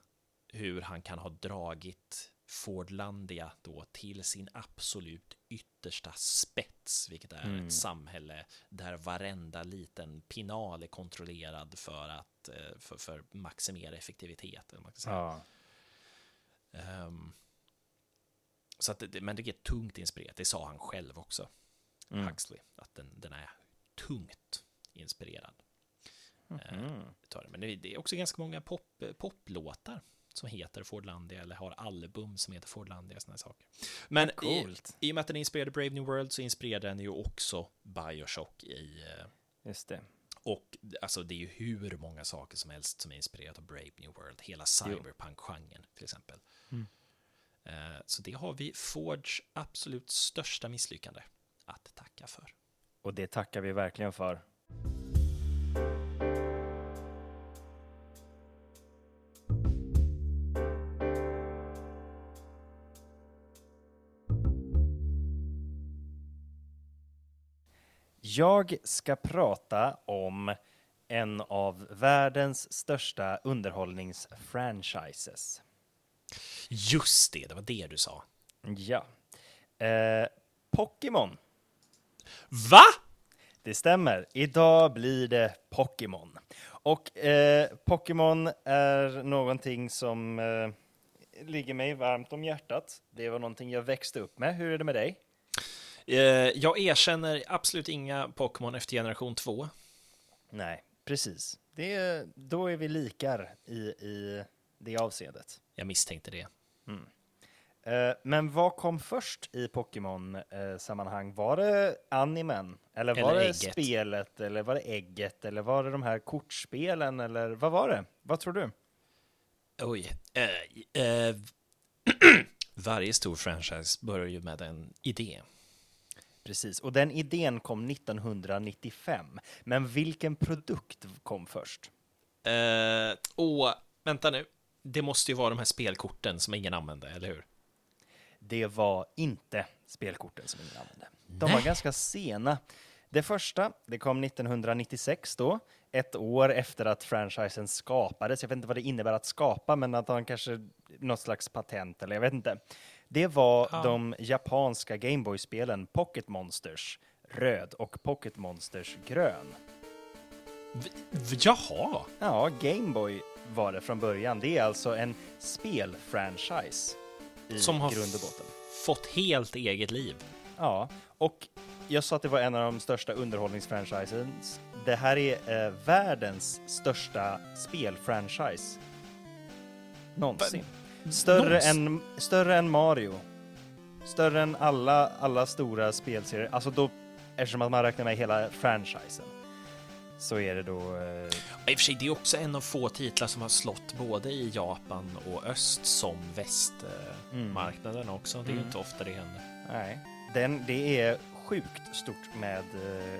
hur han kan ha dragit Fordlandia då till sin absolut yttersta spets, vilket är Mm. ett samhälle där varenda liten pinal är kontrollerad för att eh, för, för maximera effektivitet. eller vad Man kan säga. Ja. Ehm, så att men det är tungt inspirerat, det sa han själv också, Mm. Huxley, att den, den är tungt inspirerad. Mm. det. Men det, är också ganska många pop, poplåtar som heter Fordlandia eller har album som heter Fordlandia, sådana saker. Men i, i och med att den inspirerade Brave New World så inspirerade den ju också Bioshock i eh, Just det. och alltså det är ju hur många saker som helst som är inspirerat av Brave New World, hela cyberpunk-genren till exempel. Mm. Eh, Så det har vi Fords absolut största misslyckande att tacka för. Och det tackar vi verkligen för. Jag ska prata om en av världens största underhållningsfranchises. Just det, det var det du sa. Ja. Eh, Pokémon. Va? Det stämmer. Idag blir det Pokémon. Och eh, Pokémon är någonting som eh, ligger mig varmt om hjärtat. Det var någonting jag växte upp med. Hur är det med dig? Eh, Jag erkänner absolut inga Pokémon efter generation 2. Nej, precis. Det då är vi likar i, i det avseendet. Jag misstänkte det. Eh, men vad kom först i Pokémon-sammanhang? Var det animen? Eller var Eller det ägget. spelet? Eller var det ägget? Eller var det de här kortspelen? Eller vad var det? Vad tror du? Oj. Eh, eh, varje stor franchise börjar ju med en idé. Precis, och den idén kom 1995. Men vilken produkt kom först? Eh, och vänta nu. Det måste ju vara de här spelkorten som ingen använde, eller hur? Det var inte spelkorten som ingen använde. De var Nej. ganska sena. Det första, det kom 1996 då, ett år efter att franchisen skapades. Jag vet inte vad det innebär att skapa, men att han kanske något slags patent eller jag vet inte. Det var Ja. de japanska Gameboy-spelen Pocket Monsters röd och Pocket Monsters grön. V- jaha! Ja, Gameboy var det från början. Det är alltså en spelfranchise i Som har grund och botten. fått helt eget liv. Ja, och jag sa att det var en av de största underhållningsfranchises. Det här är eh, världens största spelfranchise. Någonsin. Större Någonsin? än, större än Mario. Större än alla, alla stora spelserier. Alltså då, eftersom att man räknar med hela franchisen. Så är det då... Eh, I och för sig, det är också en av få titlar som har slått både i Japan och öst som västmarknaden också. Det är ju Mm. inte ofta det händer. nej. Den, det är sjukt stort med eh,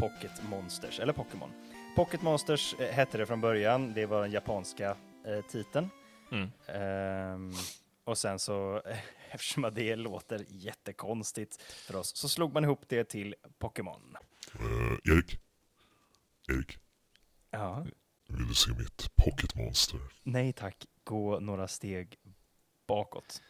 Pocket Monsters, eller Pokémon. Pocket Monsters eh, hette det från början. Det var den japanska eh, titeln. Mm. Ehm, och sen så, eftersom det låter jättekonstigt för oss, så slog man ihop det till Pokémon. Eh, Erik? Erik, Ja. vill du se mitt Pocket Monster? Nej tack, gå några steg bakåt.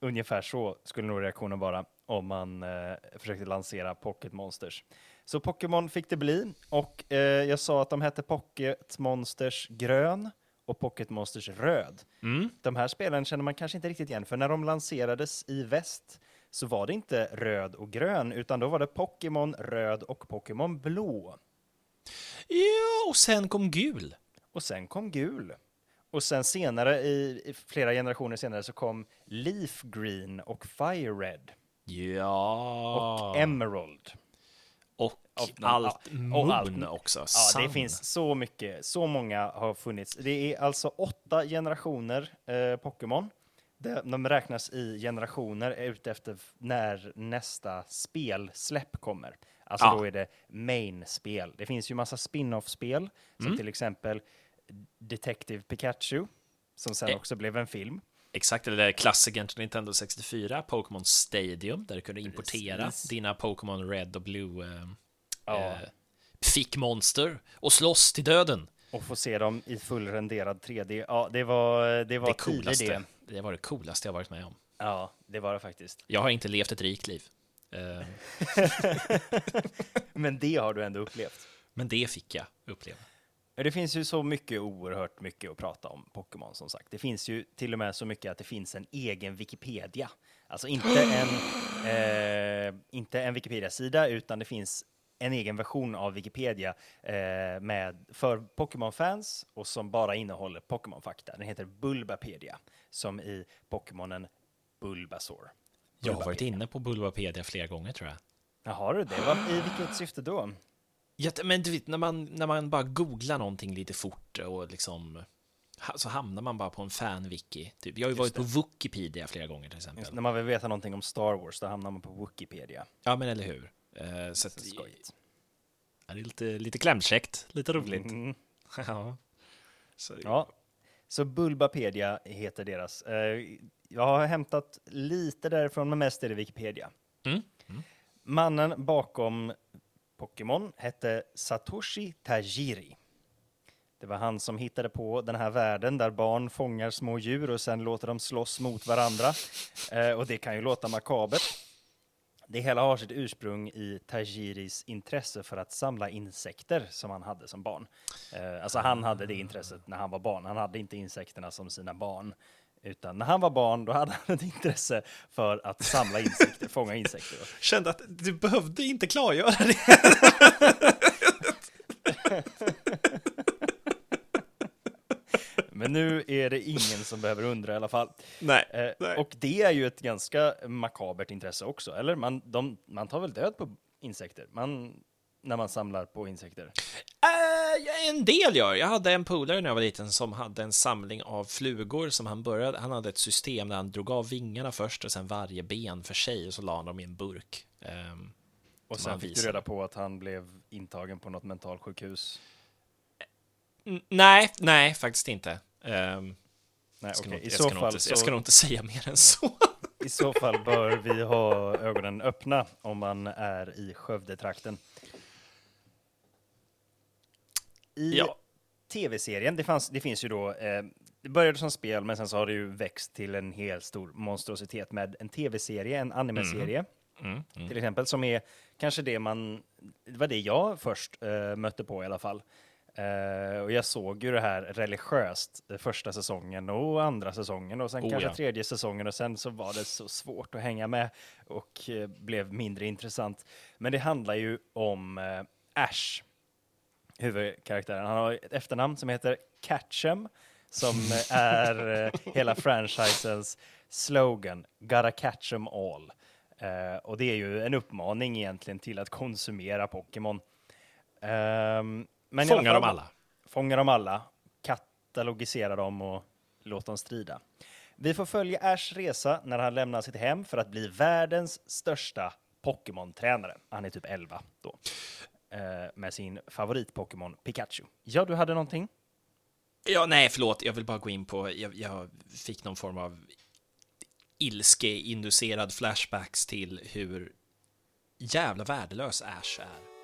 Ungefär så skulle nog reaktionen vara om man eh, försökte lansera Pocket Monsters. Så Pokémon fick det bli och eh, jag sa att de hette Pocket Monsters grön och Pocket Monsters Röd. Mm. De här spelen känner man kanske inte riktigt igen, för när de lanserades i väst så var det inte röd och grön, utan då var det Pokémon röd och Pokémon blå. Ja, och sen kom gul. Och sen kom gul. Och sen senare, i, i flera generationer senare, så kom Leaf Green och Fire Red Ja. och Emerald. Och Av de- allt ja, Moon och allt- också. Ja, det Sun. finns så mycket, så många har funnits. Det är alltså åtta generationer eh, Pokémon. De, räknas i generationer utefter när nästa spelsläpp kommer. Alltså Ja. då är det main-spel. Det finns ju massa spin-off-spel, som Mm. till exempel Detective Pikachu, som sen Eh. också blev en film. Exakt, eller klassikern till Nintendo 64, Pokémon Stadium, där du kunde importera Precis. dina Pokémon Red och Blue eh, Ja. eh, fick monster och slåss till döden. Och få se dem i full renderad 3D. Ja, det var, det var Det coolaste. det. Det var det coolaste jag varit med om. Ja, det var det faktiskt. Jag har inte levt ett rikt liv. Eh, Men det har du ändå upplevt. men det fick jag uppleva. Det finns ju så mycket, oerhört mycket att prata om Pokémon som sagt. Det finns ju till och med så mycket att det finns en egen Wikipedia. Alltså inte en, eh, inte en Wikipedia-sida, utan det finns en egen version av Wikipedia eh, med, för Pokémon-fans och som bara innehåller Pokémon-fakta. Den heter Bulbapedia, som i Pokémonen Bulbasaur. Jag har varit inne på Bulbapedia flera gånger tror jag. Jaha, du det? Vad- I vilket syfte då? Ja, men du vet, när man, när man bara googlar någonting lite fort och liksom så hamnar man bara på en fan-wiki. Typ. Jag har ju varit på Wikipedia flera gånger till exempel. Just när man vill veta någonting om Star Wars, då hamnar man på Wikipedia. Ja, men eller hur. Eh, så att, skojigt. ja, det är lite, lite klämkäckt, lite roligt. Mm. ja. Så, Ja, så Bulbapedia heter deras. Jag har hämtat lite därifrån, men mest är det Wikipedia. Mm. Mannen bakom Pokémon hette Satoshi Tajiri. Det var han som hittade på den här världen där barn fångar små djur och sen låter dem slåss mot varandra. Eh, och det kan ju låta makabert. Det hela har sitt ursprung i Tajiris intresse för att samla insekter som han hade som barn. Eh, alltså han hade det intresset när han var barn. Han hade inte insekterna som sina barn. Utan när han var barn, då hade han ett intresse för att samla insekter, fånga insekter. Kände att du behövde inte klargöra det. Men nu är det ingen som behöver undra i alla fall. Nej. Eh, nej. och det är ju ett ganska makabert intresse också, eller? Man, de, man tar väl död på insekter? Man, när man samlar på insekter? Ja, en del gör. Jag hade en polare när jag var liten som hade en samling av flugor som han började. Han hade ett system där han drog av vingarna först och sen varje ben för sig och så la han dem i en burk. Ehm, Och sen fick du reda på att han blev intagen på något mentalsjukhus. n- nej, nej, faktiskt inte. Ehm, Nej, okej. nog, I, så fall, inte, jag ska så, nog inte säga mer än så. I så fall bör vi ha ögonen öppna om man är i Skövdetrakten. I Ja. tv-serien, det, fanns, det finns ju då, eh, det började som spel men sen så har det ju växt till en helt stor monstrositet med en tv-serie, en anime-serie Mm, mm. till exempel, som är kanske det man, det var det jag först eh, mötte på i alla fall. Eh, och jag såg ju det här religiöst eh, första säsongen och andra säsongen och sen Oh, kanske ja. tredje säsongen och sen så var det så svårt att hänga med och eh, blev mindre intressant. Men det handlar ju om eh, Ash, huvudkaraktären. Han har ett efternamn som heter Catchem som är eh, hela franchisens slogan, Gotta catch 'em all. Eh, och det är ju en uppmaning egentligen till att konsumera Pokémon. Men i Fånga dem alla. Fånga dem alla, katalogisera dem och låt dem strida. Vi får följa Ash resa när han lämnar sitt hem för att bli världens största Pokémon-tränare. Han är typ 11 då. Eh, med sin favorit-Pokémon Pikachu. Ja, du hade någonting? Ja, nej, förlåt. Jag vill bara gå in på, jag, jag fick någon form av ilske-inducerad flashbacks till hur jävla värdelös Ash är.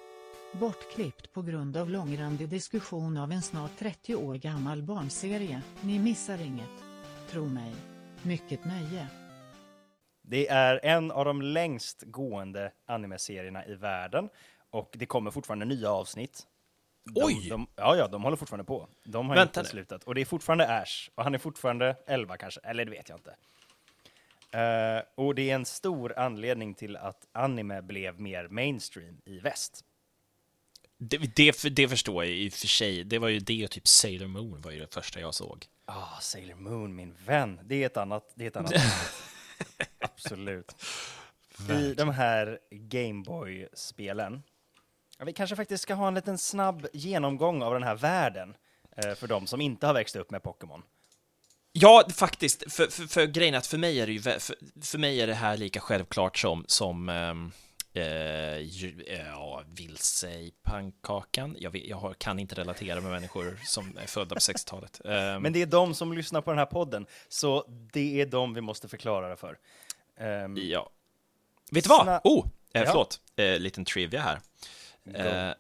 Bortklippt på grund av långrandig diskussion av en snart 30 år gammal barnserie. Ni missar inget. Tro mig. Mycket nöje. Det är en av de längst gående anime-serierna i världen och det kommer fortfarande nya avsnitt. De, Oj! De, ja, ja, de håller fortfarande på. De har Vänta inte nu. slutat. Och det är fortfarande Ash. Och han är fortfarande 11 kanske. Eller det vet jag inte. Eh, och det är en stor anledning till att anime blev mer mainstream i väst. Det, det, det förstår jag i och för sig. Det var ju det och typ Sailor Moon var ju det första jag såg. Ah, Sailor Moon, min vän. Det är ett annat, det är ett annat. Absolut. I de här Gameboy-spelen. Ja, vi kanske faktiskt ska ha en liten snabb genomgång av den här världen. eh, för de som inte har växt upp med Pokémon. Ja, faktiskt. För, för, för grejen är att för mig är det ju för, för mig är det här lika självklart som, som ehm, eh, ju, eh, ja, vilse i pannkakan. Jag, vet, jag har, kan inte relatera med människor som är födda på 60-talet. Ehm, Men det är de som lyssnar på den här podden, så det är de vi måste förklara det för. Ehm, Ja. Vet du vad? Oh, eh, Ja. förlåt. Eh, liten trivia här. Eh,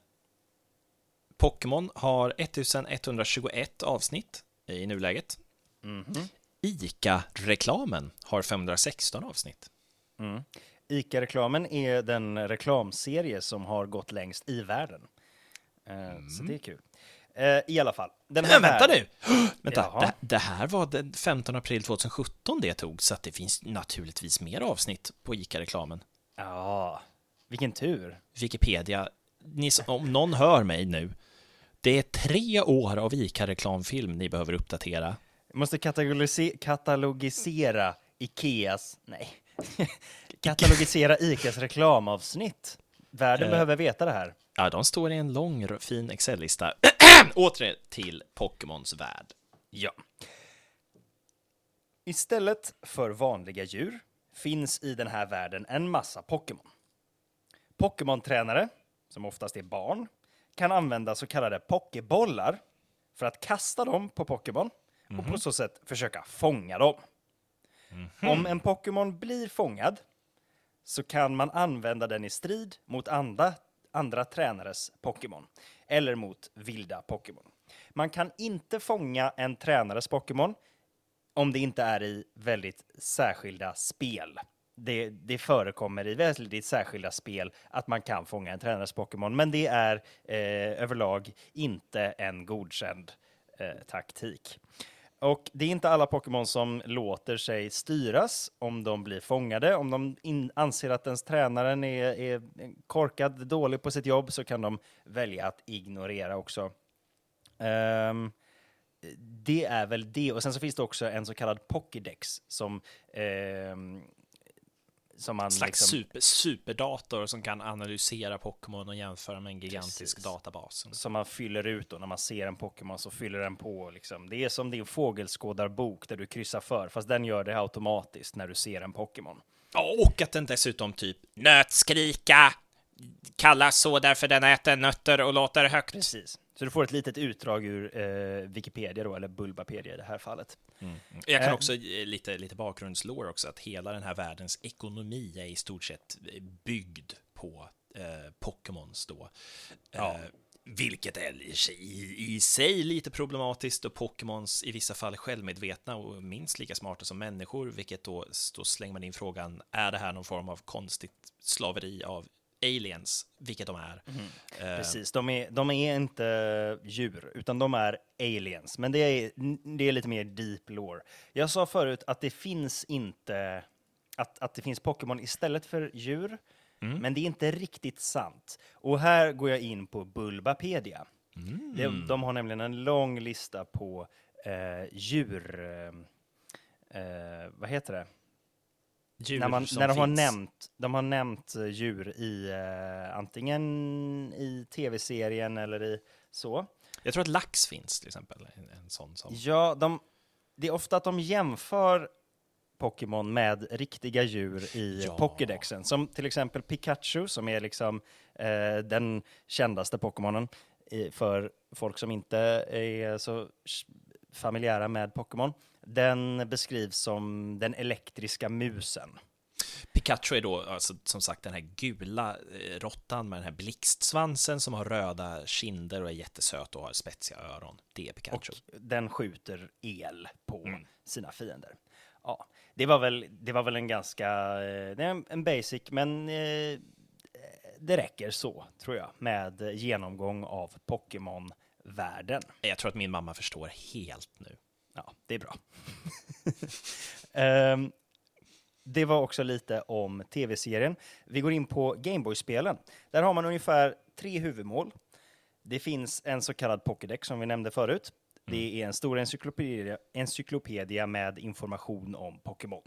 Pokémon har 1121 avsnitt i nuläget. Mhm. ICA-reklamen har 516 avsnitt. Mm. ICA-reklamen är den reklamserie som har gått längst i världen. Eh, Så det är kul. Eh, I alla fall. Den här Men vänta världen- nu! Vänta, det, det här var den 15 april 2017 det tog, så det finns naturligtvis mer avsnitt på ICA-reklamen. Ja, vilken tur. Wikipedia, ni, om någon hör mig nu, det är tre år av ICA-reklamfilm ni behöver uppdatera. Jag måste katalogise- katalogisera Ikeas... Nej. katalogisera Icas reklamavsnitt. Världen Eh. behöver veta det här. Ja, de står i en lång, fin Excel-lista. Åter till Pokémons värld. Ja. Istället för vanliga djur finns i den här världen en massa Pokémon. Pokémon-tränare, som oftast är barn, kan använda så kallade pokébollar för att kasta dem på Pokémon och på så sätt försöka fånga dem. Om en Pokémon blir fångad så kan man använda den i strid mot andra, andra tränares Pokémon eller mot vilda Pokémon. Man kan inte fånga en tränares Pokémon om det inte är i väldigt särskilda spel. Det, det förekommer i väldigt särskilda spel att man kan fånga en tränares Pokémon, men det är eh, överlag inte en godkänd eh, taktik. Och det är inte alla Pokémon som låter sig styras om de blir fångade. Om de in, anser att ens tränaren är, är korkad, dålig på sitt jobb, så kan de välja att ignorera också. Um, det är väl det. Och sen så finns det också en så kallad Pokédex som, ehm, som man En slags liksom, super, superdator som kan analysera Pokémon och jämföra med en gigantisk Precis. databas. som man fyller ut då när man ser en Pokémon så fyller den på. Liksom. Det är som din fågelskådarbok där du kryssar för, fast den gör det automatiskt när du ser en Pokémon. Ja, och att den dessutom typ nötskrika kallas så därför den äter nötter och låter högt. Precis. Så du får ett litet utdrag ur eh, Wikipedia då, eller Bulbapedia i det här fallet. Jag kan Eh. också ge lite, lite bakgrundslår också, att hela den här världens ekonomi är i stort sett eh, byggd på eh, Pokémons då. Ja. Eh, vilket är i, sig- i, i sig lite problematiskt och Pokémons i vissa fall självmedvetna och minst lika smarta som människor, vilket då, då slänger man in frågan, är det här någon form av konstigt slaveri av aliens, vilket de är. Eh, Precis, de är, de är inte djur, utan de är aliens. Men det är, det är lite mer deep lore. Jag sa förut att det finns inte... Att, att det finns Pokémon istället för djur, men det är inte riktigt sant. Och här går jag in på Bulbapedia. De, de har nämligen en lång lista på eh, djur... Eh, eh, vad heter det? Djur när, man, när de har nämnt, de har nämnt eh, djur i eh, antingen i tv-serien eller i så. Jag tror att lax finns till exempel, en, en sån som... Ja, de, det är ofta att de jämför Pokémon med riktiga djur i Ja. Pokédexen. Som till exempel Pikachu som är liksom eh, den kändaste Pokémonen i, för folk som inte är så familjära med Pokémon. Den beskrivs som den elektriska musen. Pikachu är då alltså, som sagt den här gula eh, råttan med den här blixtsvansen som har röda kinder och är jättesöt och har spetsiga öron. Det är Pikachu. Och den skjuter el på Mm. sina fiender. Ja, det var väl, det var väl en ganska, eh, en basic, men eh, det räcker så, tror jag, med genomgång av Pokémon-världen. Jag tror att min mamma förstår helt nu. Ja, det är bra. Ehm, det var också lite om tv-serien. Vi går in på Gameboy-spelen. Där har man ungefär tre huvudmål. Det finns en så kallad Pokédex som vi nämnde förut. Det är en stor encyklopedia, encyklopedia med information om Pokémon.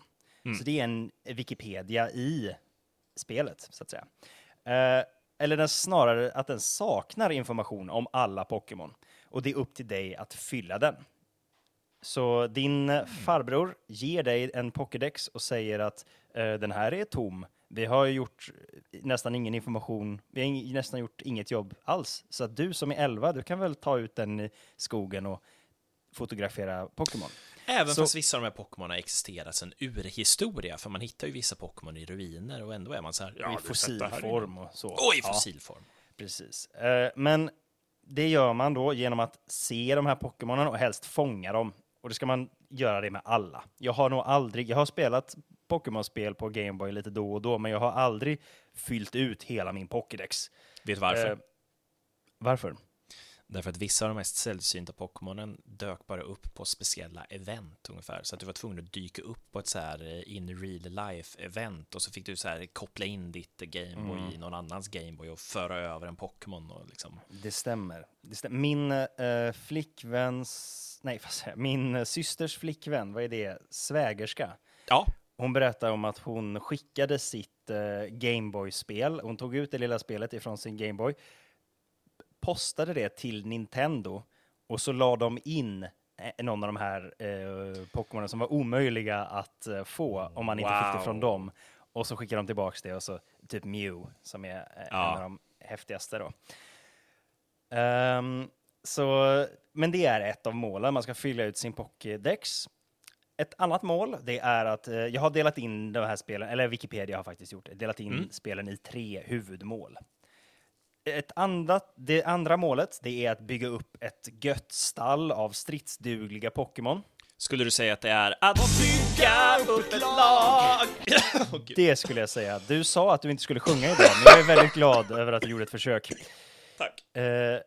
Så det är en Wikipedia i spelet, så att säga. Eh, eller den snarare att den saknar information om alla Pokémon. Och det är upp till dig att fylla den. Så din eh, farbror ger dig en Pokédex och säger att eh, den här är tom. Vi har ju gjort nästan ingen information, vi har nästan gjort inget jobb alls. Så att du som är 11, du kan väl ta ut den i skogen och fotografera Pokémon. Även Så- fast vissa av de här Pokémon har existerat sedan urhistoria, för man hittar ju vissa Pokémon i ruiner och ändå är man så här... I det här fossilform och så. Oj, Ja. fossilform. Precis. Eh, men det gör man då genom att se de här Pokémonen och helst fånga dem. Och det ska man göra det med alla. Jag har nog aldrig, jag har spelat Pokémon-spel på Gameboy lite då och då, men jag har aldrig fyllt ut hela min Pokédex. Vet varför? Eh, varför? Därför att vissa av de mest sällsynta Pokémonen dök bara upp på speciella event ungefär. Så att du var tvungen att dyka upp på ett så här eh, in real life event och så fick du så här koppla in ditt Gameboy Mm. i någon annans Gameboy och föra över en Pokémon och liksom. Det stämmer. Det stämmer. Min eh, flickväns, nej, vad säger jag? min eh, systers flickvän, vad är det? Svägerska. Ja, Hon berättar om att hon skickade sitt eh, Gameboy-spel. Hon tog ut det lilla spelet ifrån sin Gameboy, postade det till Nintendo och så la de in eh, någon av de här eh, Pokémonen som var omöjliga att eh, få om man inte fick det från dem. Och så skickade de tillbaks det och så typ Mew som är eh, Ja. en av de häftigaste då. Ehm, så, men det är ett av målen, man ska fylla ut sin Pokédex. Ett annat mål, det är att eh, jag har delat in de här spelen, eller Wikipedia har faktiskt gjort det, delat in Mm. spelen i tre huvudmål. Ett andra, det andra målet, det är att bygga upp ett gött stall av stridsdugliga Pokémon. skulle du säga att det är att bygga upp ett lag? Det skulle jag säga. Du sa att du inte skulle sjunga idag, men jag är väldigt glad över att du gjorde ett försök. Tack. Eh,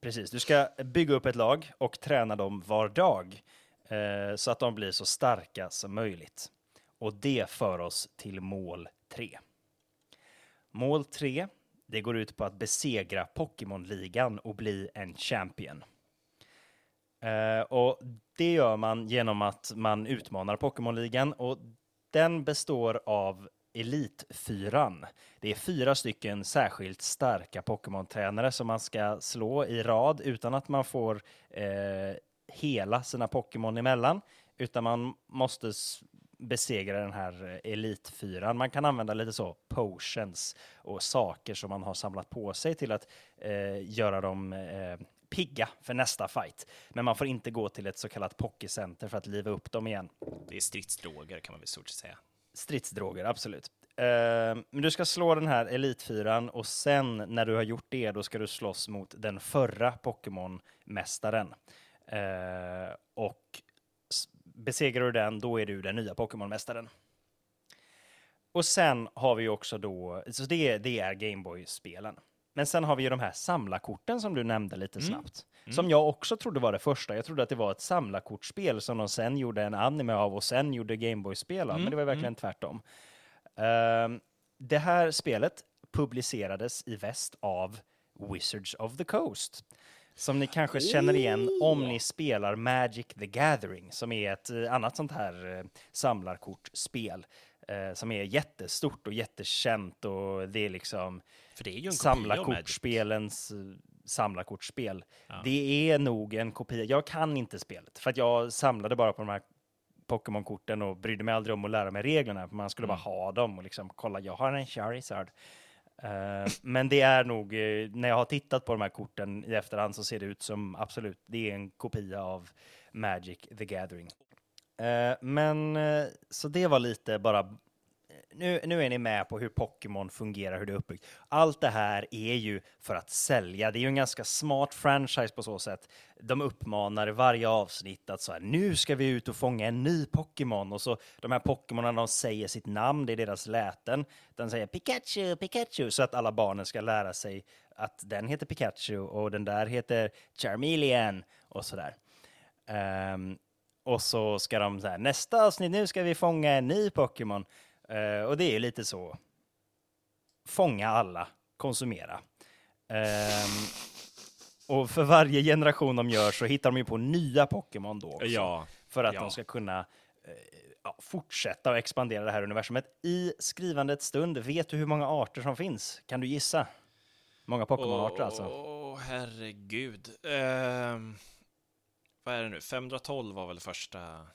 precis, du ska bygga upp ett lag och träna dem var dag eh, så att de blir så starka som möjligt. Och det för oss till mål 3. Mål 3, det går ut på att besegra Pokémon-ligan och bli en champion. Eh, och det gör man genom att man utmanar Pokémon-ligan och den består av Elitfyran. Det är fyra stycken särskilt starka Pokémon-tränare som man ska slå i rad utan att man får eh, hela sina Pokémon emellan, utan man måste besegra den här eh, Elitfyran. Man kan använda lite så potions och saker som man har samlat på sig till att eh, göra dem eh, pigga för nästa fight. Men man får inte gå till ett så kallat Pokécenter för att liva upp dem igen. Det är stridsdroger kan man väl stort säga. Stridsdroger, absolut. Eh, men du ska slå den här Elitfyran och sen när du har gjort det, då ska du slåss mot den förra Pokémon-mästaren. Eh, och besegrar du den, då är du den nya Pokémon-mästaren. Och sen har vi också då, så det, det är Gameboy-spelen. Men sen har vi ju de här samlarkorten som du nämnde lite snabbt. Som jag också trodde var det första. Jag trodde att det var ett samlarkortspel som de sen gjorde en anime av och sen gjorde Gameboy-spel av. Men det var verkligen tvärtom. Ehm, det här spelet publicerades i väst av Wizards of the Coast. Som ni kanske känner igen om ni spelar Magic the Gathering, som är ett eh, annat sånt här eh, samlarkortspel. eh, som är jättestort och jättekänt och det är liksom För det är ju en samlarkortspelens samlarkortspel. Det är nog en kopia. Jag kan inte spelet, för att jag samlade bara på de här Pokémon-korten och brydde mig aldrig om att lära mig reglerna. för Man skulle bara ha dem och liksom kolla, jag har en Charizard. Eh, men det är nog, eh, när jag har tittat på de här korten i efterhand så ser det ut som absolut, det är en kopia av Magic the Gathering. Eh, men så det var lite bara nu, nu är ni med på hur Pokémon fungerar, hur det är uppbyggt. Allt det här är ju för att sälja. Det är ju en ganska smart franchise på så sätt. De uppmanar i varje avsnitt att så här, nu ska vi ut och fånga en ny Pokémon. Och så de här Pokémonerna, de säger sitt namn, det är deras läten. Den säger Pikachu, Pikachu, så att alla barnen ska lära sig att den heter Pikachu och den där heter Charmeleon och sådär. Um, ehm, och så ska de så här, nästa avsnitt, nu ska vi fånga en ny Pokémon. Uh, och det är lite så, fånga alla, konsumera. Um, och för varje generation de gör så hittar de ju på nya Pokémon då också. Ja. För att ja. de ska kunna eh, ja, fortsätta och expandera det här universumet. I skrivandets stund, vet du hur många arter som finns? Kan du gissa? Många Pokémon-arter alltså. Åh, herregud. Ehm, vad är det nu? 512 var väl första...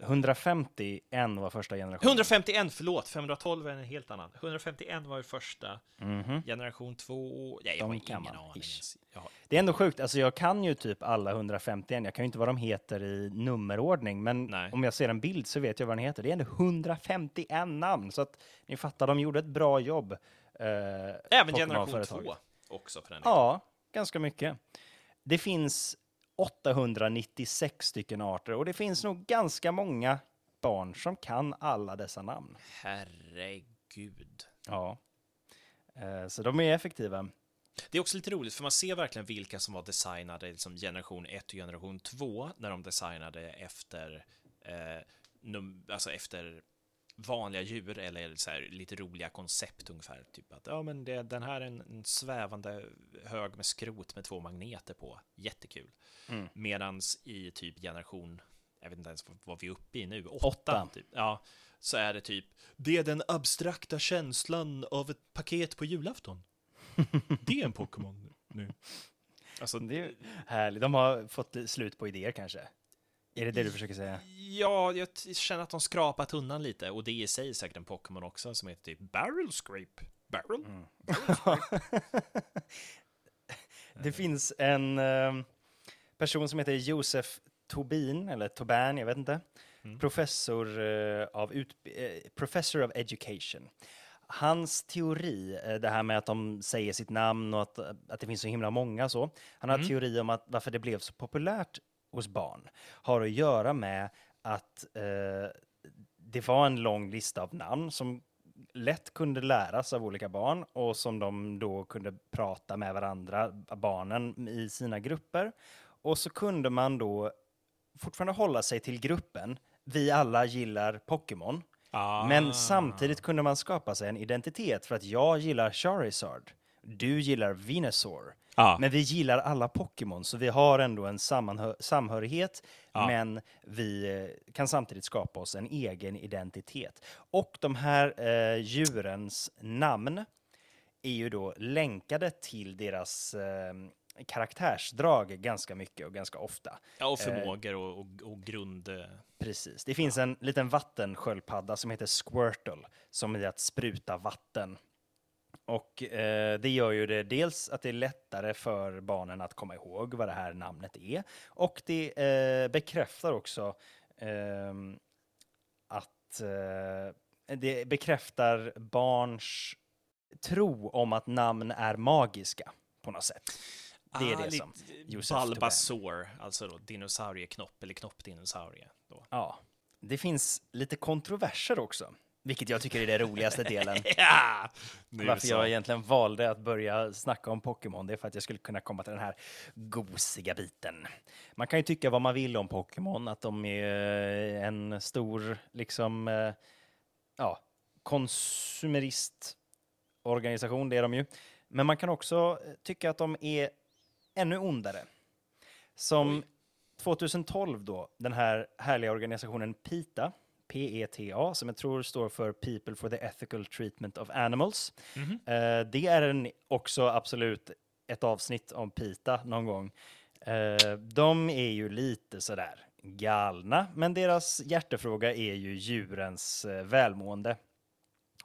150 en var första generationen. 151, förlåt! 512 är en helt annan. 151 var ju första. Mhm. Generation 2... Ja, jag De har ingen man, aning. har- Det är ändå sjukt, alltså jag kan ju typ alla 151, jag kan ju inte vad de heter i nummerordning, men Nej. om jag ser en bild så vet jag vad den heter. Det är ändå 151 namn, så att ni fattar, de gjorde ett bra jobb. eh, Även generation Pokémon-företaget. 2 också för den. Ja, ganska mycket. Det finns 896 stycken arter och det finns nog ganska många barn som kan alla dessa namn. Herregud. Ja. Eh, Så de är effektiva. Det är också lite roligt, för man ser verkligen vilka som var designade liksom generation 1 och generation 2 när de designade efter, eh, num- alltså efter vanliga djur eller så här, lite roliga koncept ungefär. Typ att ja, men det, den här är en, en svävande hög med skrot med två magneter på. Jättekul. Mm. Medans i typ generation, jag vet inte ens vad, vi är uppe i nu, åtta, Åtta. typ. Ja, så är det typ, det är den abstrakta känslan av ett paket på julafton. Det är en Pokémon nu. Alltså, Det är härligt. De har fått slut på idéer kanske. Är det det du försöker säga? Ja, jag känner att de skrapat tunnan lite och det i sig är säkert en Pokémon också som heter typ Barrel Scrape. Barrel? Det finns en eh, person som heter Josef Tobin, eller Toban, jag vet inte. Professor, eh, av ut, eh, professor of Education. Hans teori, eh, det här med att de säger sitt namn och att, att det finns så himla många så. Han har en teori om att varför det blev så populärt hos barn har att göra med att eh, det var en lång lista av namn som lätt kunde läras av olika barn och som de då kunde prata med varandra, barnen i sina grupper. Och så kunde man då fortfarande hålla sig till gruppen. Vi alla gillar Pokémon. Ah. Men samtidigt kunde man skapa sig en identitet för att jag gillar Charizard. Du gillar Venusaur. Ja. Men vi gillar alla Pokémon, så vi har ändå en samhörighet, Ja. men vi eh, kan samtidigt skapa oss en egen identitet. Och de här eh, djurens namn är ju då länkade till deras eh, karaktärsdrag ganska mycket och ganska ofta. Ja, och förmågor och, och, och grund... eh, Precis. Det finns en liten vattensköldpadda som heter Squirtle, som är att spruta vatten. Och eh, det gör ju det dels att det är lättare för barnen att komma ihåg vad det här namnet är. Och det eh, bekräftar också ehm, att eh, det bekräftar barns tro om att namn är magiska på något sätt. Det är ah, det som Josef Bulbasaur, alltså då dinosaurieknopp eller knoppdinosaurie. Då. Ja, det finns lite kontroverser också, vilket jag tycker är den roligaste delen. Ja! Varför jag egentligen valde att börja snacka om Pokémon, det är för att jag skulle kunna komma till den här gosiga biten. Man kan ju tycka vad man vill om Pokémon, att de är en stor, liksom, eh, ja, konsumeristorganisation, det är de ju. Men man kan också tycka att de är ännu ondare. Som Oj. 2012 då, den här härliga organisationen PETA, PETA, som jag tror står för People for the Ethical Treatment of Animals. Mhm. Eh, det är en, också absolut ett avsnitt om PETA någon gång. Eh, de är ju lite sådär galna, men deras hjärtefråga är ju djurens eh, välmående.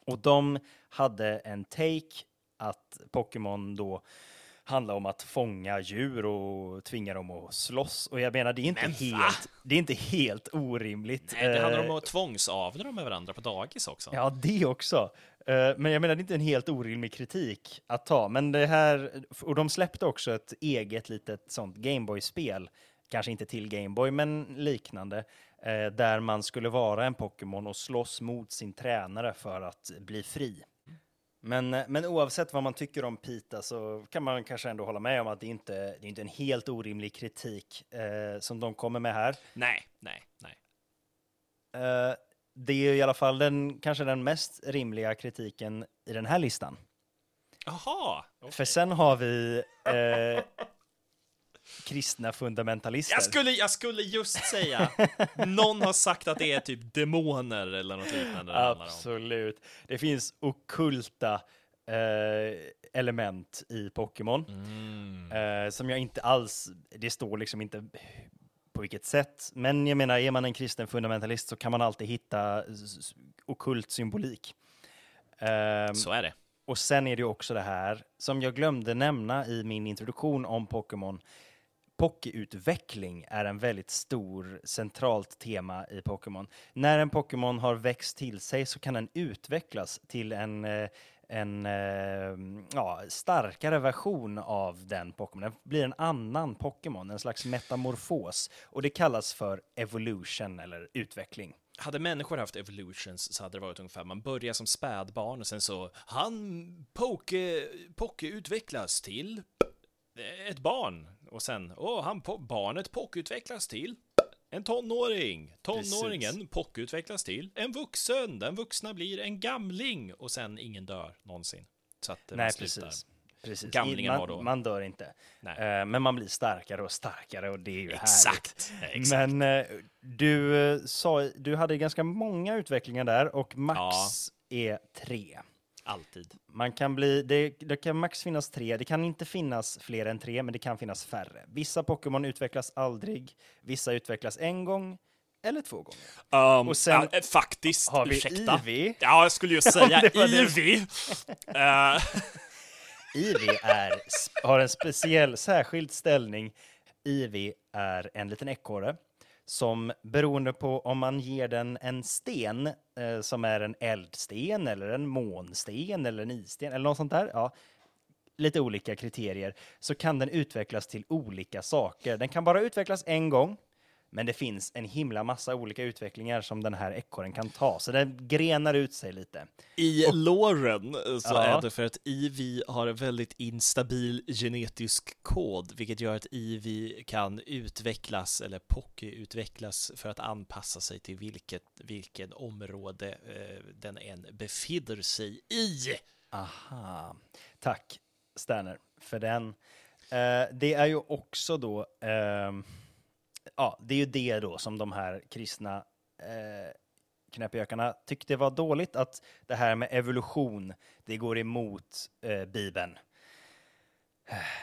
Och de hade en take att Pokémon då handla om att fånga djur och tvinga dem att slåss. Och jag menar, det är inte, Men va? helt, det är inte helt orimligt. Nej, det handlar Eh, om att tvångsavla dem med varandra på dagis också. Ja, det också. Eh, Men jag menar, det är inte en helt orimlig kritik att ta. Men det här, och de släppte också ett eget litet sånt Gameboy-spel. Kanske inte till Gameboy, men liknande. eh, Där man skulle vara en Pokémon och slåss mot sin tränare för att bli fri. Men, eh, men oavsett vad man tycker om Pita så kan man kanske ändå hålla med om att det inte det är inte en helt orimlig kritik eh, som de kommer med här. Nej, nej, nej. Eh, det är i alla fall den, kanske den mest rimliga kritiken i den här listan. Jaha! okej. För sen har vi eh, kristna fundamentalister. Jag skulle, jag skulle just säga, någon har sagt att det är typ demoner eller något liknande det. Absolut. Det finns okulta eh, element i Pokémon Mm. eh, som jag inte alls, det står liksom inte på vilket sätt. Men jag menar, är man en kristen fundamentalist så kan man alltid hitta okult symbolik. Ehm, Så är det. Och sen är det ju också det här som jag glömde nämna i min introduktion om Pokémon. Pokéutveckling är en väldigt stor centralt tema i Pokémon. När en Pokémon har växt till sig så kan den utvecklas till en, eh, en eh, ja, starkare version av den Pokémon. Den blir en annan Pokémon, en slags metamorfos. Och det kallas för evolution eller utveckling. Hade människor haft evolutions så hade det varit ungefär, man börjar som spädbarn och sen så, han poke, poke utvecklas till ett barn. Och sen, åh, han po barnet poke utvecklas till en tonåring. Tonåringen poke utvecklas till en vuxen. Den vuxna blir en gamling. Och sen ingen dör någonsin. Så att Nej, slutar. precis. precis. Gamlingen man, har då- man dör inte. Nej. Eh, men man blir starkare och starkare och det är ju härligt. Exakt. Exakt. Men eh, du eh, sa, du hade ganska många utvecklingar där och max är tre. Alltid. Man kan bli, det, det kan max finnas tre, det kan inte finnas fler än tre, men det kan finnas färre. Vissa Pokémon utvecklas aldrig, vissa utvecklas en gång eller två gånger. Um, Och sen ja, faktiskt, har vi ursäkta. Eevee. Ja, jag skulle ju säga. Eevee. Eevee är, har en speciell, särskild ställning. Eevee är en liten ekorre som beroende på om man ger den en sten eh, som är en eldsten eller en månsten eller en isten eller något sånt där, ja, lite olika kriterier, så kan den utvecklas till olika saker. Den kan bara utvecklas en gång, men det finns en himla massa olika utvecklingar som den här ekorren kan ta, så den grenar ut sig lite. I låren så Ja. är det för att Eevee har en väldigt instabil genetisk kod, vilket gör att Eevee kan utvecklas eller poke-utvecklas för att anpassa sig till vilket, vilken område eh, den än befinner sig i. Aha. Tack, Sterner, för den. Eh, det är ju också då, ehm, ja, det är ju det då som de här kristna eh, knäppjökarna tyckte var dåligt, att det här med evolution, det går emot eh, Bibeln.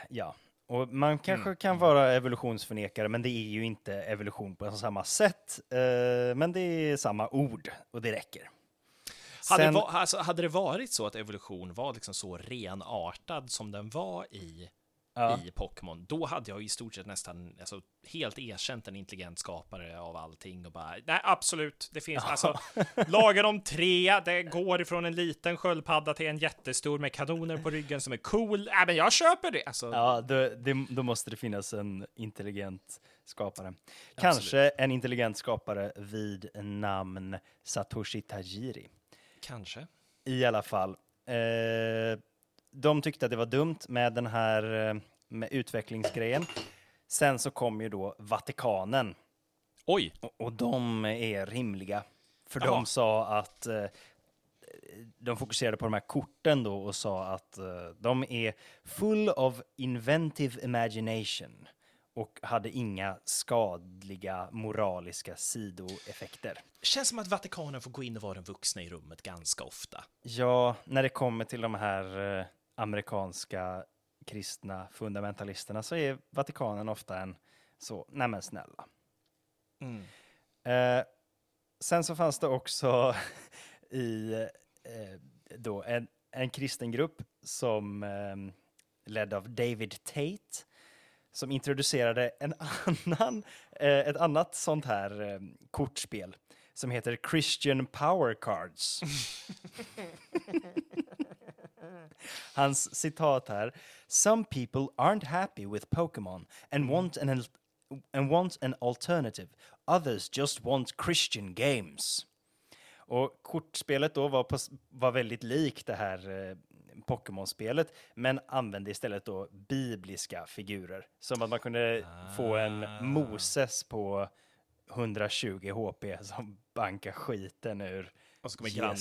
Ja, och man kanske kan vara evolutionsförnekare, men det är ju inte evolution på samma sätt. Eh, men det är samma ord och det räcker. Hade, Sen- det alltså, hade det varit så att evolution var liksom så renartad som den var i, Ja. i Pokémon, då hade jag i stort sett nästan alltså, helt erkänt en intelligent skapare av allting och bara, nej absolut, det finns, alltså, lagen om tre, det går ifrån en liten sköldpadda till en jättestor med kanoner på ryggen som är cool, nej men jag köper det! Alltså, Ja, då, det, då måste det finnas en intelligent skapare. Kanske en intelligent skapare vid namn Satoshi Tajiri. Kanske. I alla fall. Eh, de tyckte att det var dumt med den här eh, med utvecklingsgrejen. Sen så kom ju då Vatikanen Oj, och, och de är rimliga. För Jaha. de sa att eh, de fokuserade på de här korten då och sa att eh, de är full of inventive imagination och hade inga skadliga moraliska sidoeffekter. känns som att Vatikanen får gå in och vara den vuxna i rummet ganska ofta. Ja, när det kommer till de här eh, amerikanska kristna fundamentalisterna så är Vatikanen ofta en så, nej men snälla. Eh, sen så fanns det också i eh, då en, en kristen grupp som eh, ledd av David Tate, som introducerade en annan, eh, ett annat sånt här eh, kortspel som heter Christian Power Cards. Hans citat här. Some people aren't happy with Pokémon and want an al- and want an alternative. Others just want Christian games. Och kortspelet då var, på, var väldigt likt det här eh, Pokémon-spelet, men använde istället då bibliska figurer. Som att man kunde få en Moses på 120 HP som bankar skiten ur Och så kommer, grann,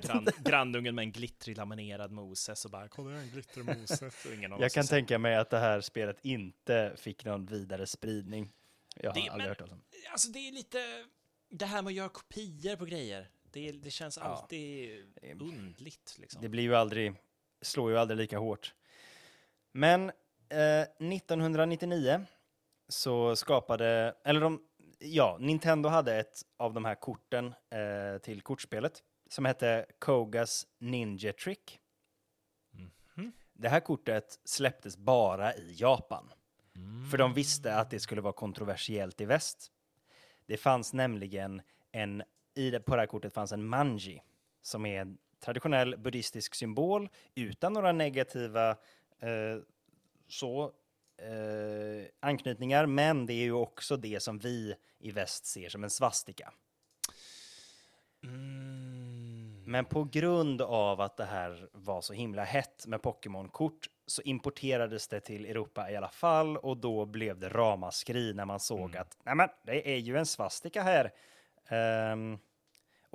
grann, grannungen med en glittrig laminerad Moses och bara kolla en glittrig Moses. Jag kan tänka mig att det här spelet inte fick någon vidare spridning. Jag har Det- aldrig men- hört om. Alltså det är lite det här med att göra kopior på grejer. Det, det känns alltid undligt liksom. Det blir ju aldrig, slår ju aldrig lika hårt. Men eh, 1999 så skapade, eller de, ja, Nintendo hade ett av de här korten eh, till kortspelet som hette Kogas Ninja Trick. Det här kortet släpptes bara i Japan. För de visste att det skulle vara kontroversiellt i väst. Det fanns nämligen en, i det, på det här kortet fanns en manji, som är en traditionell buddhistisk symbol utan några negativa eh, så, eh, anknytningar, men det är ju också det som vi i väst ser som en svastika. Men på grund av att det här var så himla hett med Pokémon-kort så importerades det till Europa i alla fall och då blev det ramaskri när man såg att nej men, det är ju en svastika här. Ehm,